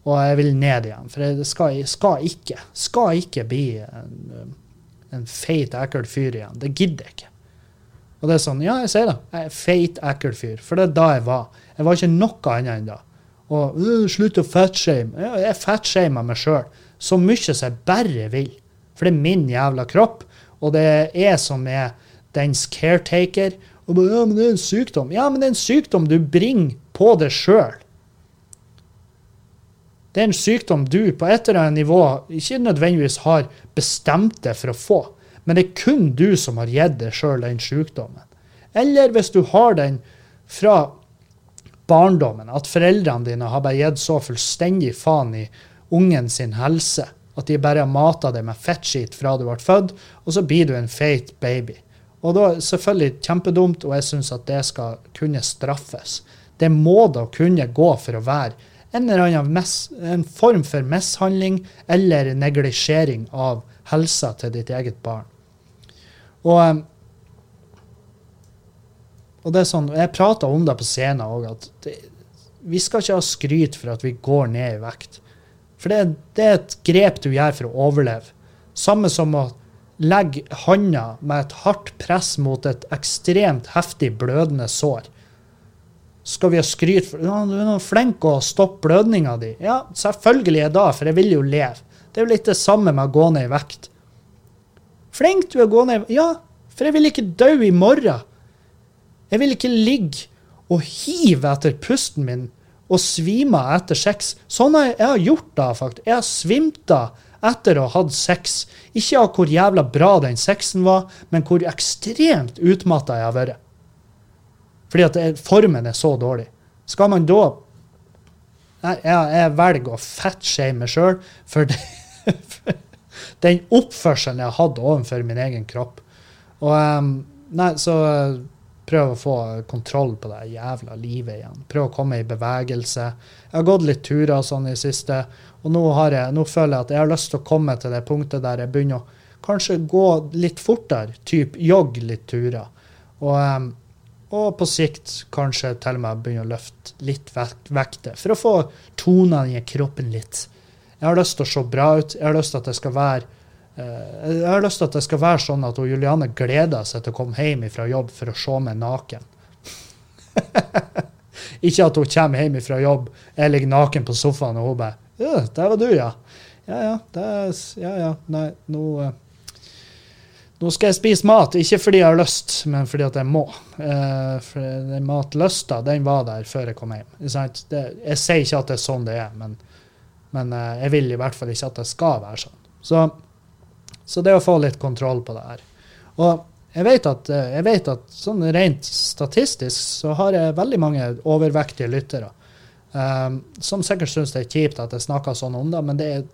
og jeg vil ned igjen. For jeg skal, skal ikke, skal ikke bli en, en feit, ekkel fyr igjen. Det gidder jeg ikke. Og det er sånn, ja, jeg sier det. Jeg er feit, ekkel fyr. For det er da jeg var. Jeg var ikke noe annet enn da. Og uh, slutt å fatshame. Jeg fatshamer meg sjøl så mye som jeg bare vil. For det er min jævla kropp. Og det er jeg som er dens caretaker. Og bare, ja, men det er en sykdom. Ja, men det er en sykdom du bringer på deg sjøl. Det er en sykdom du på et eller annet nivå ikke nødvendigvis har bestemt deg for å få, men det er kun du som har gitt deg sjøl den sykdommen. Eller hvis du har den fra barndommen, at foreldrene dine har bare gitt så fullstendig faen i ungen sin helse at de bare har mata deg med fettskitt fra du ble født, og så blir du en feit baby. Og da selvfølgelig kjempedumt, og jeg syns at det skal kunne straffes. Det må da kunne gå for å være en eller annen en form for mishandling eller neglisjering av helsa til ditt eget barn. Og, eh, og det er sånn, Jeg prata om det på scenen òg, at det, vi skal ikke ha skryt for at vi går ned i vekt. For det, det, er et grep du gjør for å overleve. Samme som å legge handa med et hardt press mot et ekstremt heftig blødende sår. Skal vi ha skryt for ja, du er flink å stoppe blødninga di. Ja, selvfølgelig er det, for jeg vil jo leve. Det er jo litt det samme med å gå ned i vekt. Flink du er å gå ned i Ja, for jeg vil ikke dø i morgen. Jeg vil ikke ligge og hive etter pusten min og svime etter sex. Sånn har jeg, jeg har gjort da, faktisk. Jeg har svimt av etter å ha hatt sex. Ikke av hvor jævla bra den sexen var, men hvor ekstremt utmatta jeg har vært. Fordi at formen er så dårlig. Skal man da Jeg, jeg velger å fettshame meg sjøl for, for, den oppførselen jeg hatt overfor min egen kropp. Og um, Nei, så prøve å få kontroll på det jævla livet igjen. Prøve å komme i bevegelse. Jeg har gått litt turer sånn i siste, og nå, jeg, nå, føler jeg at jeg har lyst til å komme til det punktet der jeg begynner å kanskje gå litt fortere, type jogge litt turer. Og, um, og, på sikt kanskje til og med begynne å løfte litt vekter, for å få tonene i kroppen litt. Jeg har lyst til å se bra ut. Jeg har lyst til at det skal være Eh, jeg har lyst til at det skal være sånn at Juliane gleder seg til å komme hjem fra jobb for å se meg naken. Ikke at hun kommer hjem fra jobb, jeg ligger naken på sofaen, og hun bare ja, 'Der var du, ja.' Ja ja, er, ja, ja. Nei, nå uh, Nå skal jeg spise mat, ikke fordi jeg har lyst, men fordi at jeg må. Uh, for den matlysta, den var der før jeg kom hjem. Det, jeg sier ikke at det er sånn det er, men, men uh, jeg vil i hvert fall ikke at det skal være sånn. Så så det å få litt kontroll på det her. Og jeg vet at, eh, jeg vet at sånn rent statistisk så har jeg veldig mange overvektige lyttere. Um, som sikkert syns det er kjipt at jeg snakker sånn om det, men det er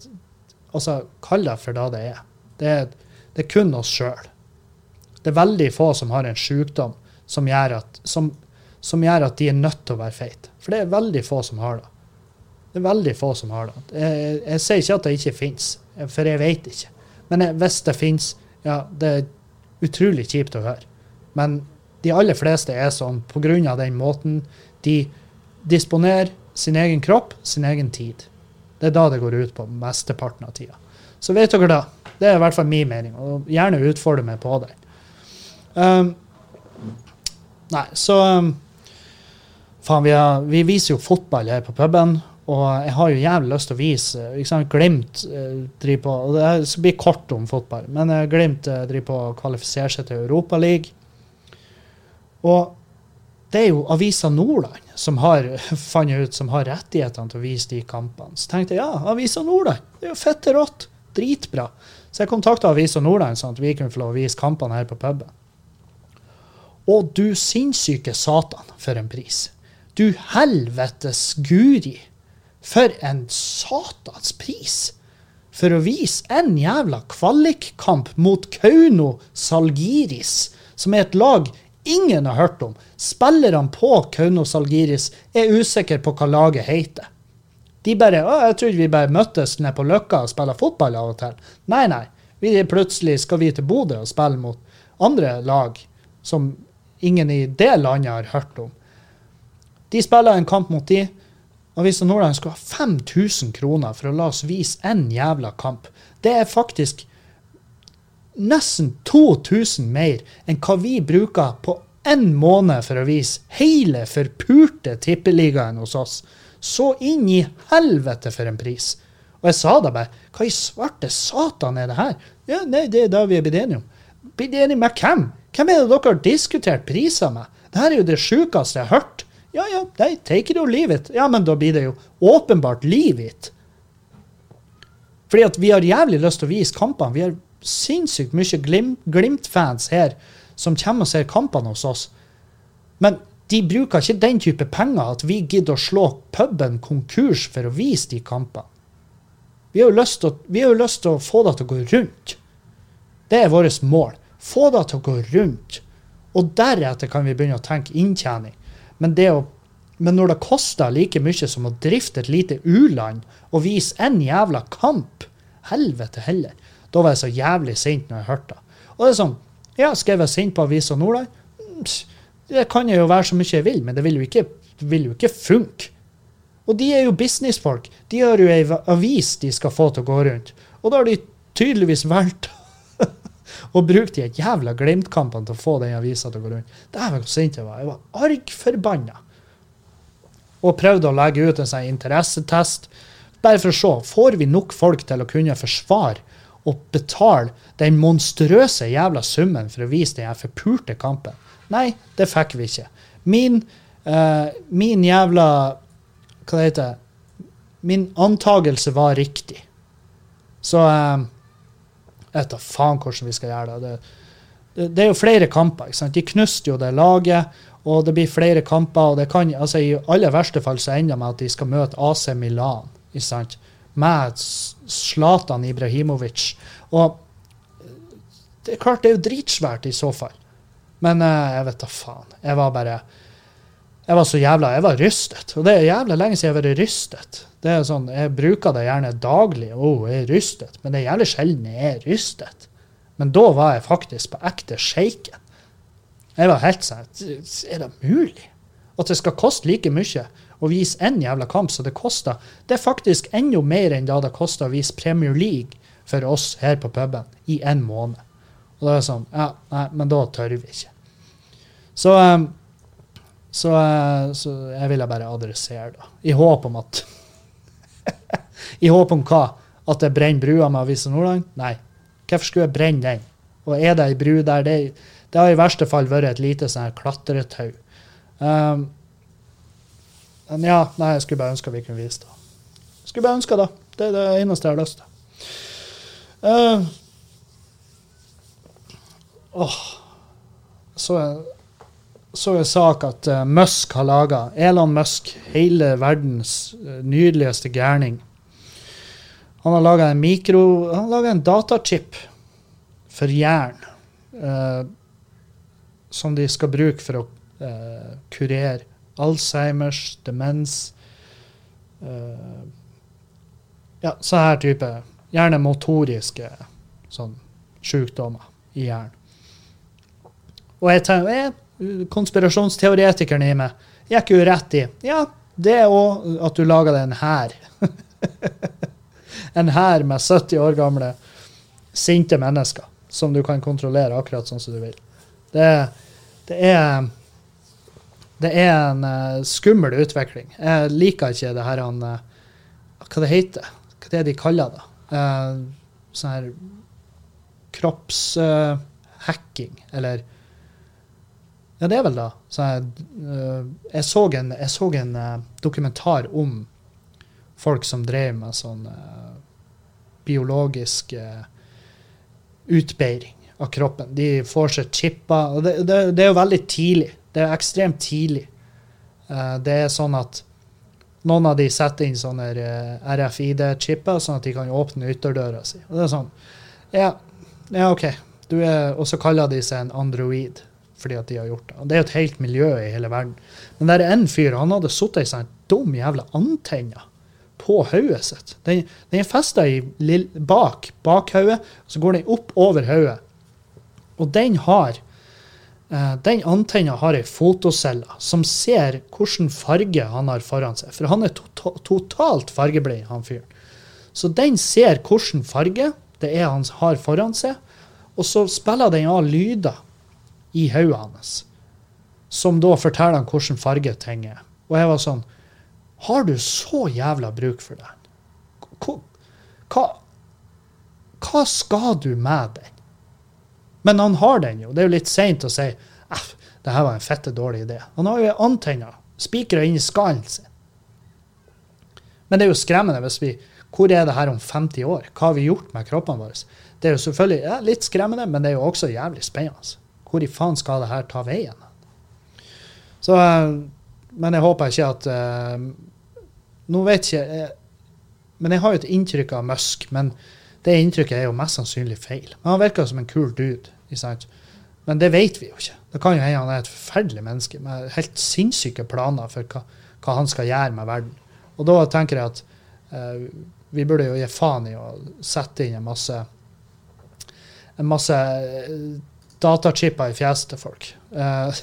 altså, kall det for det det er. Det er, det er kun oss sjøl. Det er veldig få som har en sykdom som gjør, at, som, som gjør at de er nødt til å være feite. For det er veldig få som har det. Det er veldig få som har det. Jeg, jeg sier ikke at det ikke fins, for jeg vet ikke. Men hvis det fins, ja, det er utrolig kjipt å høre. Men de aller fleste er sånn pga. den måten De disponerer sin egen kropp, sin egen tid. Det er da det går ut på mesteparten av tida. Så vet dere da. Det er i hvert fall min mening, og gjerne utfordre meg på den. Um, nei, så um, Faen, vi, har, vi viser jo fotball her på puben, og jeg har jo jævlig lyst til å vise ikke Glimt eh, driver på og Det skal bli kort om fotball, men eh, Glimt eh, driver på å kvalifisere seg til Europaligaen. Og det er jo Avisa Nordland som har funnet ut, som har rettighetene til å vise de kampene. Så tenkte jeg ja, Avisa Nordland, det er jo fette rått. Dritbra. Så jeg kontakta Avisa Nordland sånn at vi kunne få lov å vise kampene her på puben. Og du sinnssyke satan for en pris. Du helvetes guri. For en satans pris. For å vise en jævla kvalikkamp mot Kauno Salgiris, som er et lag ingen har hørt om. Spillerne på Kaunos Algiris er usikre på hva laget heter. De bare å, 'Jeg trodde vi bare møttes nede på Løkka og spiller fotball av og til'. Nei, nei. Vi, plutselig skal vi til Bodø og spille mot andre lag som ingen i det landet har hørt om. De spiller en kamp mot de. Avisa Nordland skal ha 5000 kroner for å la oss vise én jævla kamp. Det er faktisk nesten 2000 mer enn hva vi bruker på én måned for å vise hele forpurte tippeligaen hos oss. Så inn i helvete for en pris. Og jeg sa da bare Hva i svarte satan er det her? Ja, nei, det er det vi er blitt enige om. Blitt enige med hvem? Hvem er det dere har diskutert priser med? Det her er jo det sjukeste jeg har hørt. Ja, ja, nei, take it or leave it. Ja, men da blir det jo åpenbart leave it. Fordi at vi har jævlig lyst til å vise kampene. Vi har sinnssykt mye Glimt-fans her som kommer og ser kampene hos oss. Men de bruker ikke den type penger at vi gidder å slå puben konkurs for å vise de kampene. Vi har jo lyst til, å, få det til å gå rundt. Det er vårt mål. Få det til å gå rundt. Og deretter kan vi begynne å tenke inntjening. Men, å, men når det koster like mye som å drifte et lite u-land og vise en jævla kamp Helvete heller. Da var jeg så jævlig sint når jeg hørte det. Og det er sånn Ja, skal jeg være sint på Avisa Nordland? Det kan jeg jo være så mye jeg vil, men det vil jo ikke, vil jo ikke funke. Og de er jo businessfolk. De har jo ei avis de skal få til å gå rundt. Og da har de tydeligvis valgt å bruke de jævla Glimt-kampene til å få den avisa til å gå rundt. Dæven, hvor sint jeg var. Jeg var argforbanna. Og prøvde å legge ut en sånn interessetest. Bare for å se får vi nok folk til å kunne forsvare og betale den monstrøse jævla summen for å vise den forpulte kampen. Nei, det fikk vi ikke. Min, uh, min jævla Hva det heter Min antagelse var riktig. Så uh, Jeg vet da faen hvordan vi skal gjøre det. det. Det, er jo flere kamper. ikke sant? De knuste jo det laget, og det blir flere kamper. og det kan, altså I aller verste fall så ender det med at de skal møte AC Milan. ikke sant? Med Zlatan Ibrahimovic. Og det er klart, det er jo dritsvært i så fall. Men uh, jeg vet da faen. Jeg var bare Jeg var så jævla Jeg var rystet. Og det er jævla lenge siden jeg har vært rystet. Det er sånn, Jeg bruker det gjerne daglig. Å, oh, jeg er rystet. Men det er jævlig sjelden jeg er rystet. Men da var jeg faktisk på ekte shaken. Jeg var helt sånn Er det mulig? At det skal koste like mye å vise én jævla kamp som det koster. Det er faktisk enda mer enn da det kosta å vise Premier League for oss her på puben i en måned. Og da er det sånn Ja, nei, men da tør vi ikke. Så, um, så, uh, så jeg ville bare adressere, da. I håp om at I håp om hva? At det brenner brua med Avisa Nordland? Nei. Hvorfor skulle jeg brenne den? Og er det ei bru der? Det, det, har i verste fall vært et lite sånn klatretau. Um, men ja, nei, jeg skulle bare ønske vi kunne vise det. Skulle bare ønske det. Det er det eneste jeg har lyst til. Uh, oh. Så så en sak at uh, Musk har laga Elon Musk, hele verdens uh, nydeligste gærning. Han har laga en mikro... Han har laga en datachip for jern. Uh, som de skal bruke for å kurere Alzheimers, demens uh, Ja, så her type Gjerne motoriske sånn sykdommer i hjernen. Og jeg tenker, jeg, konspirasjonsteoretikeren i meg gikk jo rett i Ja, det òg at du lager deg en hær. en hær med 70 år gamle sinte mennesker som du kan kontrollere akkurat sånn som du vil. Det, det er det er en uh, skummel utvikling. Jeg liker ikke det her han uh, Hva det heter Hva det er de kaller det? Uh, sånn her kroppshacking, eller Ja, det er vel det. Sånn, jeg så en, jeg så en dokumentar om folk som drev med sånn biologisk utbeiring av kroppen. De får seg chipper. det, det, det er jo veldig tidlig. Det er ekstremt tidlig. Uh, det er sånn at noen av de setter inn sånne eh, RFID-chipper, sånn at de kan åpne ytterdøra si. Og det er sånn Ja, ja OK. og så kaller de seg en android fordi at de har gjort det. Og det er jo et helt miljø i hele verden. Men der er en fyr, han hadde sittet i sånn dum jævla antenne på hodet sitt. Den, den er festa bak bakhodet, så går den opp over hodet. Og den har Eh, den antenna har ei fotocelle som ser hvilken farge han har foran seg. For han er to to totalt fargeblind, han fyren. Så den ser hvilken farge det er han har foran seg, og så spiller den av lyder i hodet hans. Som da forteller han hvilken farge ting er. Og jeg var sånn Har du så jævla bruk for den? Hva, hva skal du med den? Men han har den jo. Det er jo litt seint å si at det her var en fette dårlig idé. Han har jo antenner spikra inn i skallen sin. Men det er jo skremmende hvis vi Hvor er det her om 50 år? Hva har vi gjort med kroppene våre? Det er jo selvfølgelig ja, litt skremmende, men det er jo også jævlig spennende. Hvor i faen skal det her ta veien? Så eh, Men jeg håper ikke at uh, Nå vet ikke jeg, Men jeg har jo et inntrykk av Musk. men det inntrykket er jo mest sannsynlig feil. Men han virker som en kul dude. Men det vet vi jo ikke. Det kan jo hende han er et forferdelig menneske med helt sinnssyke planer for hva, hva han skal gjøre med verden. Og da tenker jeg at eh, vi burde jo gi faen i å sette inn en masse en masse uh, datachipper i fjeset til folk. Eh,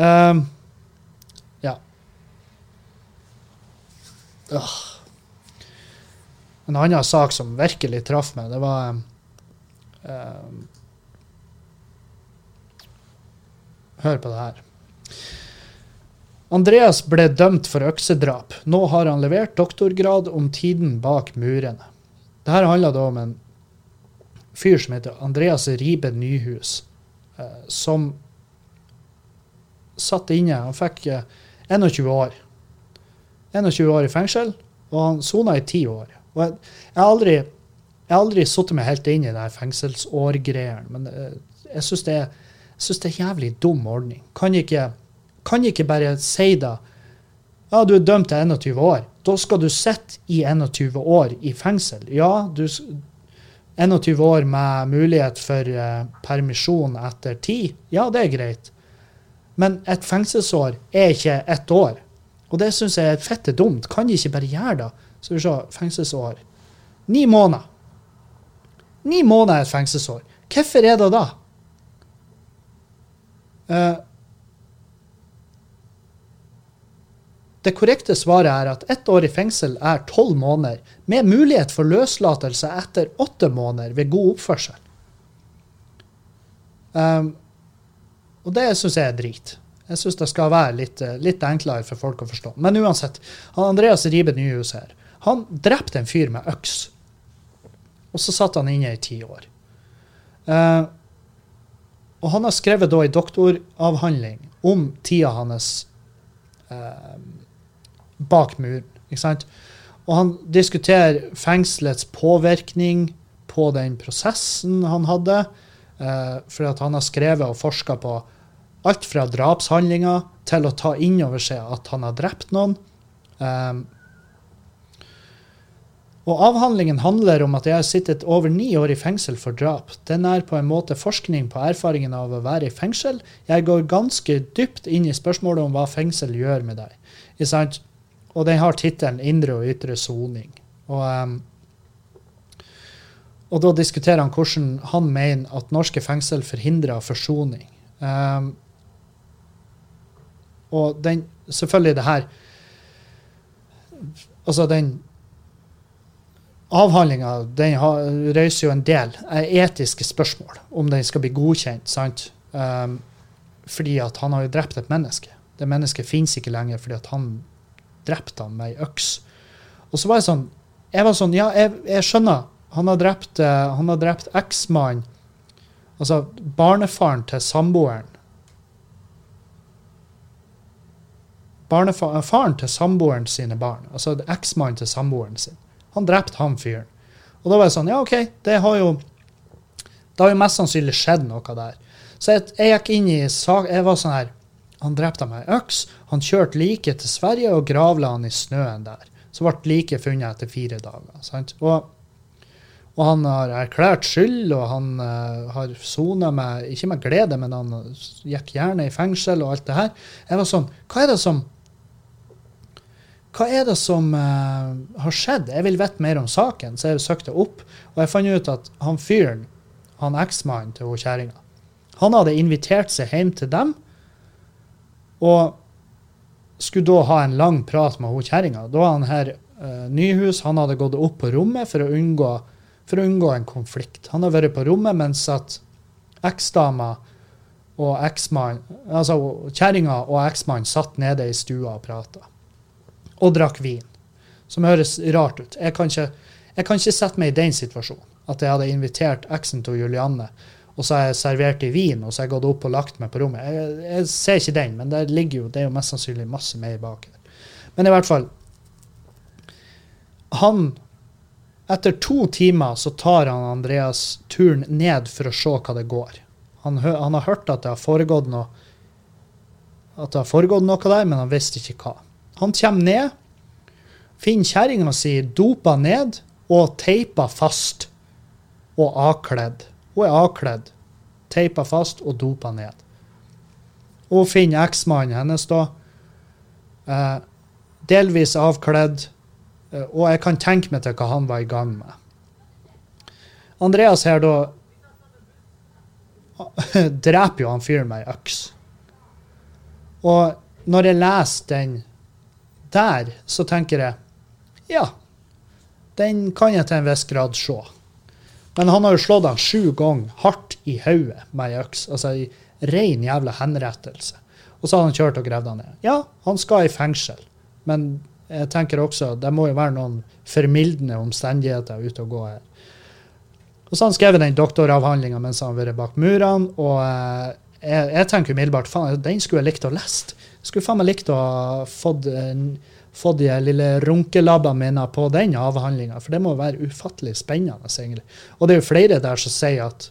um, ja. Ugh. En annen sak som virkelig traff meg, det var uh, Hør på det her. Andreas ble dømt for øksedrap. Nå har han levert doktorgrad om tiden bak murene. Dette handler da om en fyr som heter Andreas Ribe Nyhus, uh, som satt inne. Han fikk uh, eh, 21 år. 21 år i fengsel, og han sona i 10 år. Og jeg, jeg har aldri, jeg aldri satt meg helt inn i den fengselsårgreiene, men eh, jeg syns det, det, er jævlig dum ordning. Kan ikke, kan ikke bare si da ja, du er dømt til 21 år. Da skal du sitte i 21 år i fengsel. Ja, du 21 år med mulighet for uh, permisjon etter tid. Ja, det er greit. Men et fengselsår er ikke ett år. Og det syns jeg er fette dumt. Kan de ikke bare gjøre det? Skal vi ser fengselsår. Ni måneder. Ni måneder er et fengselsår. Hvorfor er det da? Uh, det korrekte svaret er at ett år i fengsel er tolv måneder, med mulighet for løslatelse etter åtte måneder ved god oppførsel. Um, og det syns jeg er drit. Jeg syns det skal være litt, litt, enklere for folk å forstå. Men uansett, Andreas Ribe Nyhus her. Han drepte en fyr med øks. Og så satt han inne i ti år. Eh, og han har skrevet da en doktoravhandling om tida hans eh, bak muren. ikke sant? Og han diskuterer fengselets påvirkning på den prosessen han hadde. Eh, for at han har skrevet og forska på alt fra drapshandlinger til å ta inn over seg at han har drept noen. Um, og avhandlingen handler om at jeg har sittet over ni år i fengsel for drap. Den er på en måte forskning på erfaringen av å være i fengsel. Jeg går ganske dypt inn i spørsmålet om hva fengsel gjør med deg. Og den har tittelen 'Indre og ytre soning'. Og, um, og, da diskuterer han hvordan han mener at norske fengsel forhindrer forsoning. Um, og den Selvfølgelig det her Altså, den avhandlinga reiser jo en del etiske spørsmål om den skal bli godkjent. sant? Um, fordi at han har jo drept et menneske. Det mennesket fins ikke lenger fordi at han drepte han med ei øks. Og så var jeg sånn jeg var sånn, Ja, jeg, jeg skjønner. Han har drept, uh, han drept eksmannen, altså barnefaren til samboeren. Barnefaren til samboeren sine barn, altså eksmannen til samboeren sin. Han drepte han fyren. Og da var jeg sånn, ja, OK, det har jo Det har jo mest sannsynlig skjedd noe der. Så jeg, jeg gikk inn i sak Jeg var sånn her Han drepte meg med øks. Han kjørte liket til Sverige og gravla han i snøen der. Så ble liket funnet etter fire dager. sant? Og, og han har erklært skyld, og han uh, har sona med Ikke med glede, men han gikk gjerne i fengsel og alt det her. Jeg var sånn Hva er det som hva er det som uh, har skjedd? Jeg vil vite mer om saken, så jeg søkte opp. Og jeg fant ut at han fyren, han eksmannen til kjerringa, han hadde invitert seg hjem til dem og skulle da ha en lang prat med hun kjerringa. Da var han her uh, Nyhus han hadde gått opp på rommet for å unngå, for å unngå en konflikt. Han har vært på rommet mens at eksdama og eksmannen altså kjerringa og eksmannen satt nede i stua og prata og drakk vin. Som høres rart ut. Jeg kan, ikke, jeg kan ikke sette meg i den situasjonen. At jeg hadde invitert eksen til Julianne, og så har jeg servert i vin, og så har jeg gått opp og lagt meg på rommet. Jeg, jeg ser ikke den, men det, ligger jo, det er jo mest sannsynlig masse mer bak her. Men i hvert fall Han Etter to timer så tar han Andreas turen ned for å se hva det går. Han, han har hørt at det har foregått noe at det har foregått noe der, men han visste ikke hva. Han kommer ned, finner kjerringa si dopa ned og teipa fast og avkledd. Hun er avkledd, teipa fast og dopa ned. Hun finner eksmannen hennes da, eh, delvis avkledd, eh, og jeg kan tenke meg til hva han var i gang med. Andreas her da dreper jo han fyren med ei øks. Og når jeg leser den der så tenker jeg ja, den kan jeg til en viss grad se. Men han har jo slått han sju ganger hardt i hodet med ei øks. Altså i ren jævla henrettelse. Og så har han kjørt og gravd han ned. Ja, han skal i fengsel. Men jeg tenker også det må jo være noen formildende omstendigheter ute og gå her. Og så har han skrevet den doktoravhandlinga mens han har vært bak murene. Og eh, jeg, jeg tenker umiddelbart faen, den skulle jeg likt å lest. Skulle faen meg likt å ha fått, fått de lille runkelabbene mine på den avhandlinga, for det må være ufattelig spennende. egentlig. Og det er jo flere der som sier at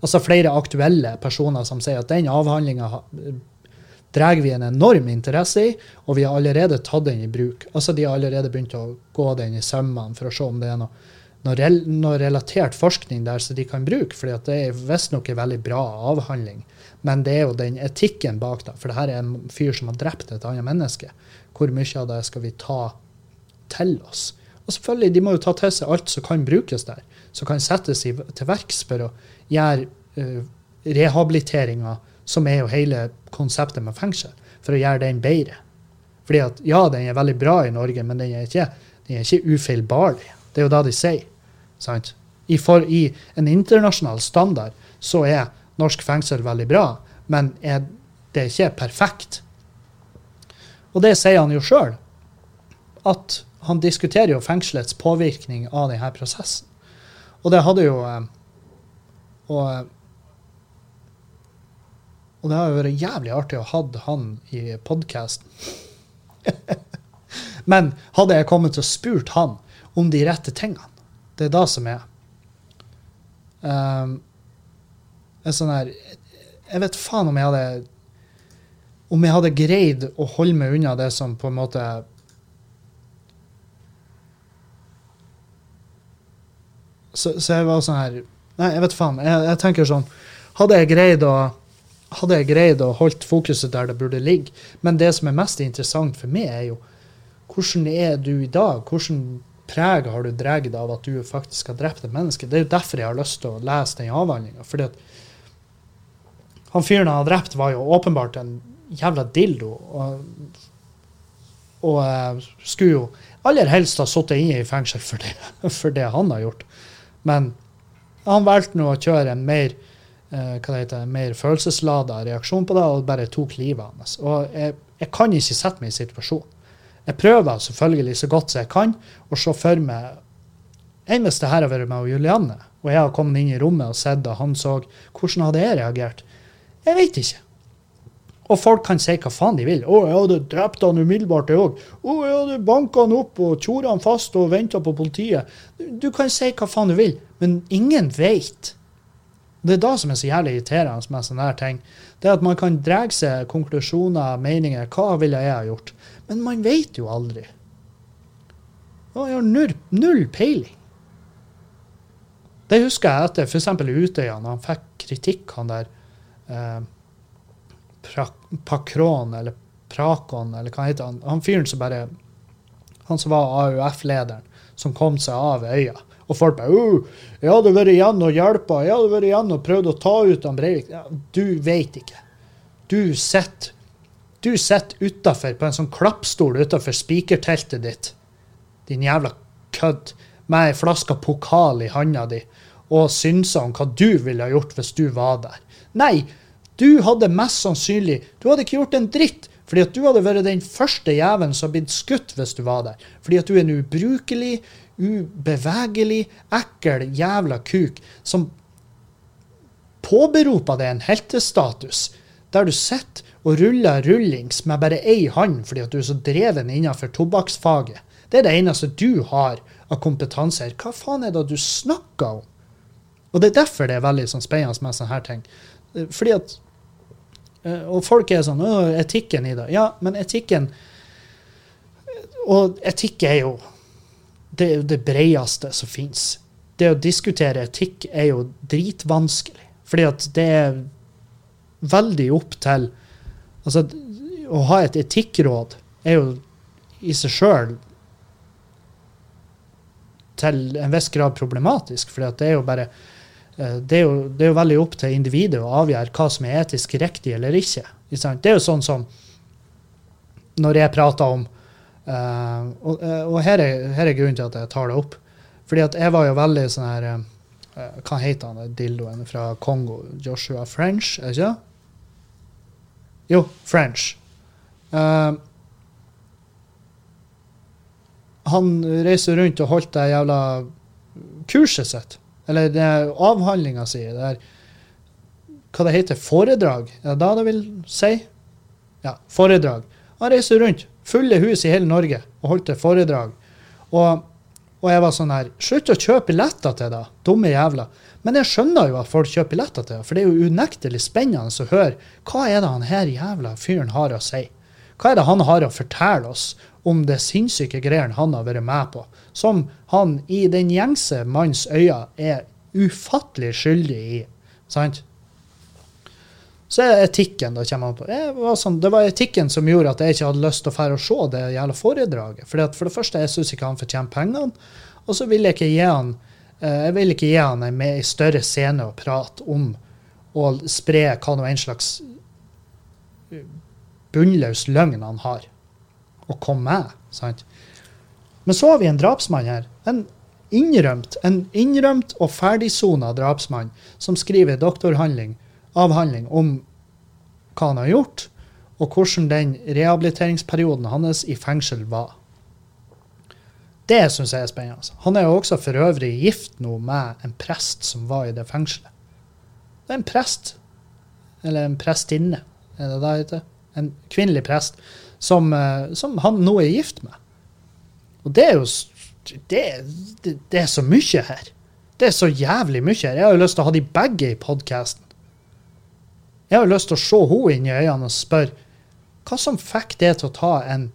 Altså flere aktuelle personer som sier at den avhandlinga drar vi en enorm interesse i, og vi har allerede tatt den i bruk. Altså De har allerede begynt å gå den i sømmene for å se om det er noe, noe relatert forskning der som de kan bruke, For det er visstnok en veldig bra avhandling. Men det er jo den etikken bak det. For det her er en fyr som har drept et annet menneske. Hvor mye av det skal vi ta til oss? Og selvfølgelig, de må jo ta til seg alt som kan brukes der. Som kan settes til verks for å gjøre uh, rehabiliteringa, som er jo hele konseptet med fengsel, for å gjøre den bedre. Fordi at ja, den er veldig bra i Norge, men den er ikke, den er ikke ufeilbarlig. Det er jo det de sier. sant? I, for, I en internasjonal standard så er norsk fengsel veldig bra, men er, det er ikke perfekt. Og det sier han jo sjøl, at han diskuterer jo fengselets påvirkning av denne prosessen. Og det hadde jo eh, og, eh, og det har jo vært jævlig artig å ha han i podkasten. Men hadde jeg kommet og spurt han om de rette tingene, det er det som er. Um, sånn her Jeg vet faen om jeg hadde Om jeg hadde greid å holde meg unna det som på en måte Så, så jeg var sånn her Nei, jeg vet faen. Jeg, jeg tenker sånn Hadde jeg greid å hadde jeg greid å holdt fokuset der det burde ligge. Men det som er mest interessant for meg, er jo hvordan er du i dag? Hvordan preg har du dratt av at du faktisk har drept et menneske? Det er jo derfor jeg har lyst til å lese den avhandlinga. Han fyren han hadde drept, var jo åpenbart en jævla dildo. Og, og uh, skulle jo aller helst ha sittet inne i fengsel for det, for det han har gjort. Men han valgte nå å kjøre en mer uh, hva det heter, mer følelseslada reaksjon på det, og bare tok livet hans. Og jeg, jeg kan ikke sette meg i situasjonen. Jeg prøver selvfølgelig så godt som jeg kan å se for meg Enn hvis det her har vært meg og Julianne, og jeg har kommet inn i rommet og sett da han så Hvordan hadde jeg reagert? Jeg vet ikke. Og folk kan si hva faen de vil. 'Å, jeg hadde drept han umiddelbart, jeg òg.' 'Å, jeg hadde banka han opp og tjora han fast og venta på politiet.' Du kan si hva faen du vil, men ingen vet. Det er da som er så jævlig irriterende med sånne her ting. Det er at man kan dra seg konklusjoner, meninger. Hva ville jeg ha gjort? Men man vet jo aldri. Og jeg har null, null peiling. Det husker jeg etter f.eks. Utøya, når han fikk kritikk, han der eh, Pakron, eller Prakon, eller hva heter han? Han fyren som bare Han som var AUF-lederen, som kom seg av øya. Og folk bare uh, 'Jeg hadde vært igjen og hjelpa. Jeg hadde vært igjen og prøvd å ta ut han Breivik.' Ja, du veit ikke. Du sitter du sitter utafor på en sånn klappstol utafor spikerteltet ditt, din jævla kødd, med ei flaske pokal i handa di, og synser om hva du ville ha gjort hvis du var der. Nei, du hadde mest sannsynlig Du hadde ikke gjort en dritt, fordi at du hadde vært den første jævelen som hadde blitt skutt hvis du var der. Fordi at du er en ubrukelig, ubevegelig, ekkel jævla kuk som påberoper deg en heltestatus, der du sitter og ruller rullings med bare ei hånd fordi at du er så dreven innenfor tobakksfaget. Det er det eneste du har av kompetanse her. Hva faen er det du snakker om? Og det er derfor det er veldig sånn spennende med sånne her ting. Fordi at Og folk er sånn etikken i det. Ja, men etikken Og etikk er jo det, er jo det bredeste som fins. Det å diskutere etikk er jo dritvanskelig. Fordi at det er veldig opp til Altså, å ha et etikkråd er jo i seg sjøl til en viss grad problematisk, for det er jo bare eh, det er, jo, det er jo veldig opp til individet å avgjøre hva som er etisk riktig eller ikke. Det er jo sånn som når jeg prater om uh, Og, eh, og her, er, her, er, grunnen til at jeg tar det opp. Fordi at jeg var jo veldig sånn her Hva heter han dildoen fra Kongo? Joshua French, er ikke det? Jo, French. Han reiser rundt og holdt det jævla kurset sitt. Eller det avhandlinga si. Det er, hva det heter, foredrag? Er det da det vil si? Ja, foredrag. Han reiste rundt, fulle hus i hele Norge, og holdt et foredrag. Og, og jeg var sånn her Slutt å kjøpe billetter til det, dumme jævla. Men jeg skjønner jo at folk kjøper billetter til det, for det er jo unektelig spennende å høre hva er det han her jævla fyren har å si. Hva er det han har å fortelle oss om det sinnssyke greiene han har vært med på, som han i den gjengse manns øyne er ufattelig skyldig i. Sant? Så er det etikken da han på. Det var, sånn, det var, etikken som gjorde at jeg ikke hadde lyst til å fære og se det jævla foredraget. For, for det første, jeg syns ikke han fortjener pengene. Og så vil jeg ikke gi han Eh, jeg vil ikke gi han en større scene å prate om og spre hva nå en slags eh, bunnløs løgn han har å komme med. sant? Men så har vi en drapsmann her. En innrømt, en innrømt og ferdigsona drapsmann som skriver doktoravhandling om hva han har gjort, og hvordan den rehabiliteringsperioden hans i fengsel var. Det syns jeg er spennende. Han er jo også for øvrig gift nå med en prest som var i det fengselet. Det er en prest, eller en prestinne, er det det heter? En kvinnelig prest, som, eh, som, han nå er gift med. Og det er jo det, det, det, er så mye her. Det er så jævlig mye her. Jeg har jo lyst til å ha de begge i podkasten. Jeg har jo lyst til å se henne inn i øynene og spørre hva som fikk det til å ta en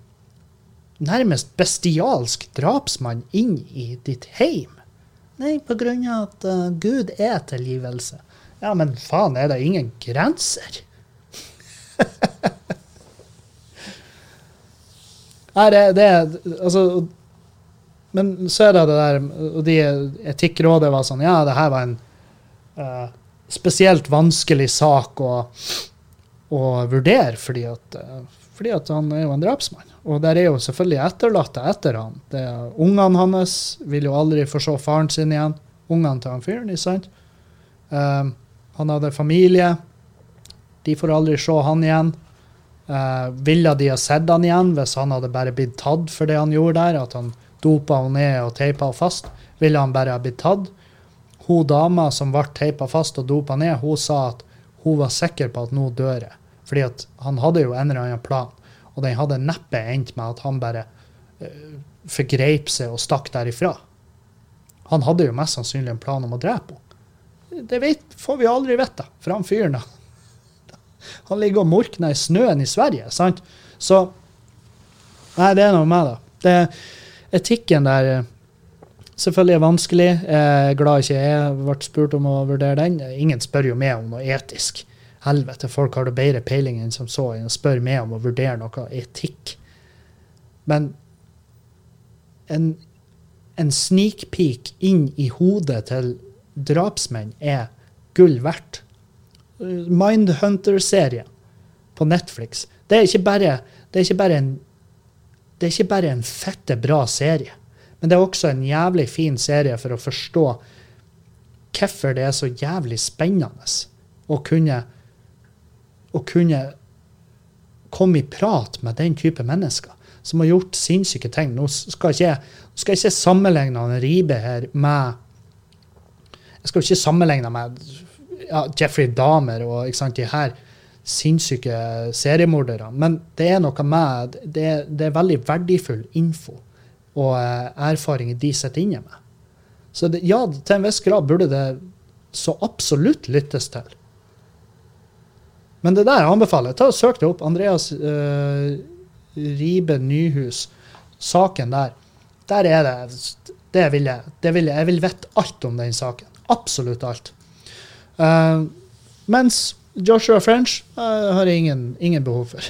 nærmest bestialsk drapsmann inn i ditt heim? Nei, på grunn av at uh, Gud er tilgivelse. Ja, men faen, er det ingen grenser? Nei, det, det Altså Men så er det det der Og de Etikkrådet var sånn Ja, det her var en uh, spesielt vanskelig sak å, å vurdere, fordi at, eh, fordi at han er jo en drapsmann. Og der er jo selvfølgelig etterlatte etter han. Det er, ungene hans vil jo aldri få se faren sin igjen. Ungene til han fyren, ikke sant? Um, han hadde familie. De får aldri se han igjen. Uh, ville de ha sett han igjen hvis han hadde bare blitt tatt for det han gjorde der? At han dopa henne ned og teipa henne fast? Ville han bare ha blitt tatt? Hun dama som ble teipa fast og dopa ned, hun sa at hun var sikker på at nå dør jeg. Fordi at han hadde jo en eller annen plan, og den hadde neppe endt med at han bare uh, forgreip seg og stakk derifra. Han hadde jo mest sannsynlig en plan om å drepe henne. Det vet, får vi aldri vite for han fyren. Han ligger og morkner i snøen i Sverige, sant? Så Nei, det er noe med det. det etikken der eh, selvfølgelig er vanskelig. Jeg er glad ikke jeg ble spurt om å vurdere den. Ingen spør jo meg om noe etisk. Helvete, folk har det bedre peiling enn som så enn å spørre meg om å vurdere noe etikk. Men en, en sneak peek inn i hodet til drapsmenn er gull verdt. Mindhunter-serien på Netflix. Det er bare, det er bare en det er ikke bare en fette bra serie, men det er også en jævlig fin serie for å forstå hvorfor det er så jævlig spennende å kunne, å kunne komme i prat med den type mennesker som har gjort sinnssyke ting. Nå skal ikke jeg ikke sammenligne Ribe her med Jeg skal ikke sammenligne med ja, Jeffrey Dahmer og sant, de her sinnssyke seriemordere. Men det er noe med Det, det er veldig verdifull info og eh, erfaring de sitter inne med. Så det, ja, til en viss grad burde det så absolutt lyttes til. Men det der anbefaler jeg. Ta og Søk det opp. Andreas uh, Ribe Nyhus. Saken der. Der er det Det vil jeg. Det vil jeg. jeg vil vite alt om den saken. Absolutt alt. Uh, mens Joshua French uh, har jeg ingen, ingen behov for.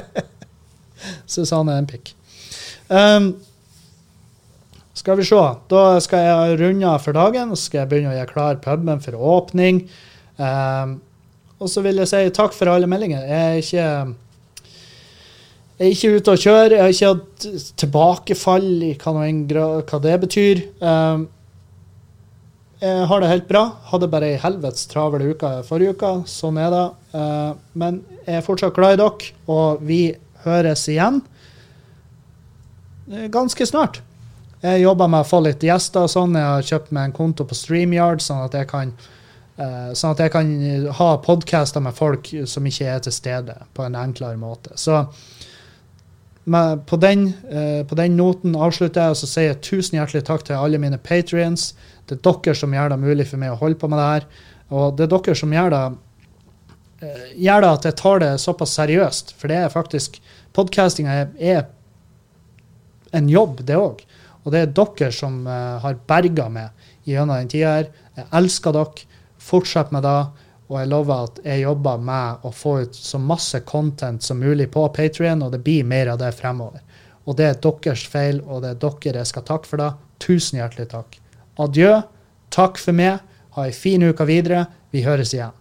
Susanne er en pikk. Um, skal vi se. Da skal jeg runde av for dagen så skal jeg begynne å gjøre klar puben for åpning. Um, og så vil jeg si takk for alle meldinger. Jeg er ikke, jeg er ikke ute og kjører. Jeg har ikke hatt tilbakefall i hva, hva det betyr. Um, jeg har det helt bra. Hadde bare ei helvetes travel uke forrige uke. Sånn er det. Uh, men jeg er fortsatt glad i dere, og vi høres igjen eh, ganske snart. Jeg jobber med å få litt gjester og sånn. Jeg har kjøpt meg en konto på StreamYard, sånn at jeg kan, sånn at jeg kan ha podcaster med folk som ikke er til stede, på en enklere måte. Så med, på, den, uh, på den noten avslutter jeg og så sier jeg tusen hjertelig takk til alle mine patrients. Det er dere som gjør det mulig for meg å holde på med det her. Og det er dere som gjør det, uh, gjør det at jeg tar det såpass seriøst. For det er faktisk Podkastinga er, er, en jobb, det òg. Og det er dere som uh, har berga meg gjennom den tida her. Jeg elsker dere. Fortsett med det. Og jeg lover at jeg jobber med å få ut så masse content som mulig på Patrion, og det blir mer av det fremover. Og det er deres feil, og det er dere jeg skal takke for det. Tusen hjertelig takk. Adjø. Takk for meg. Ha ei fin uke videre. Vi høres igjen.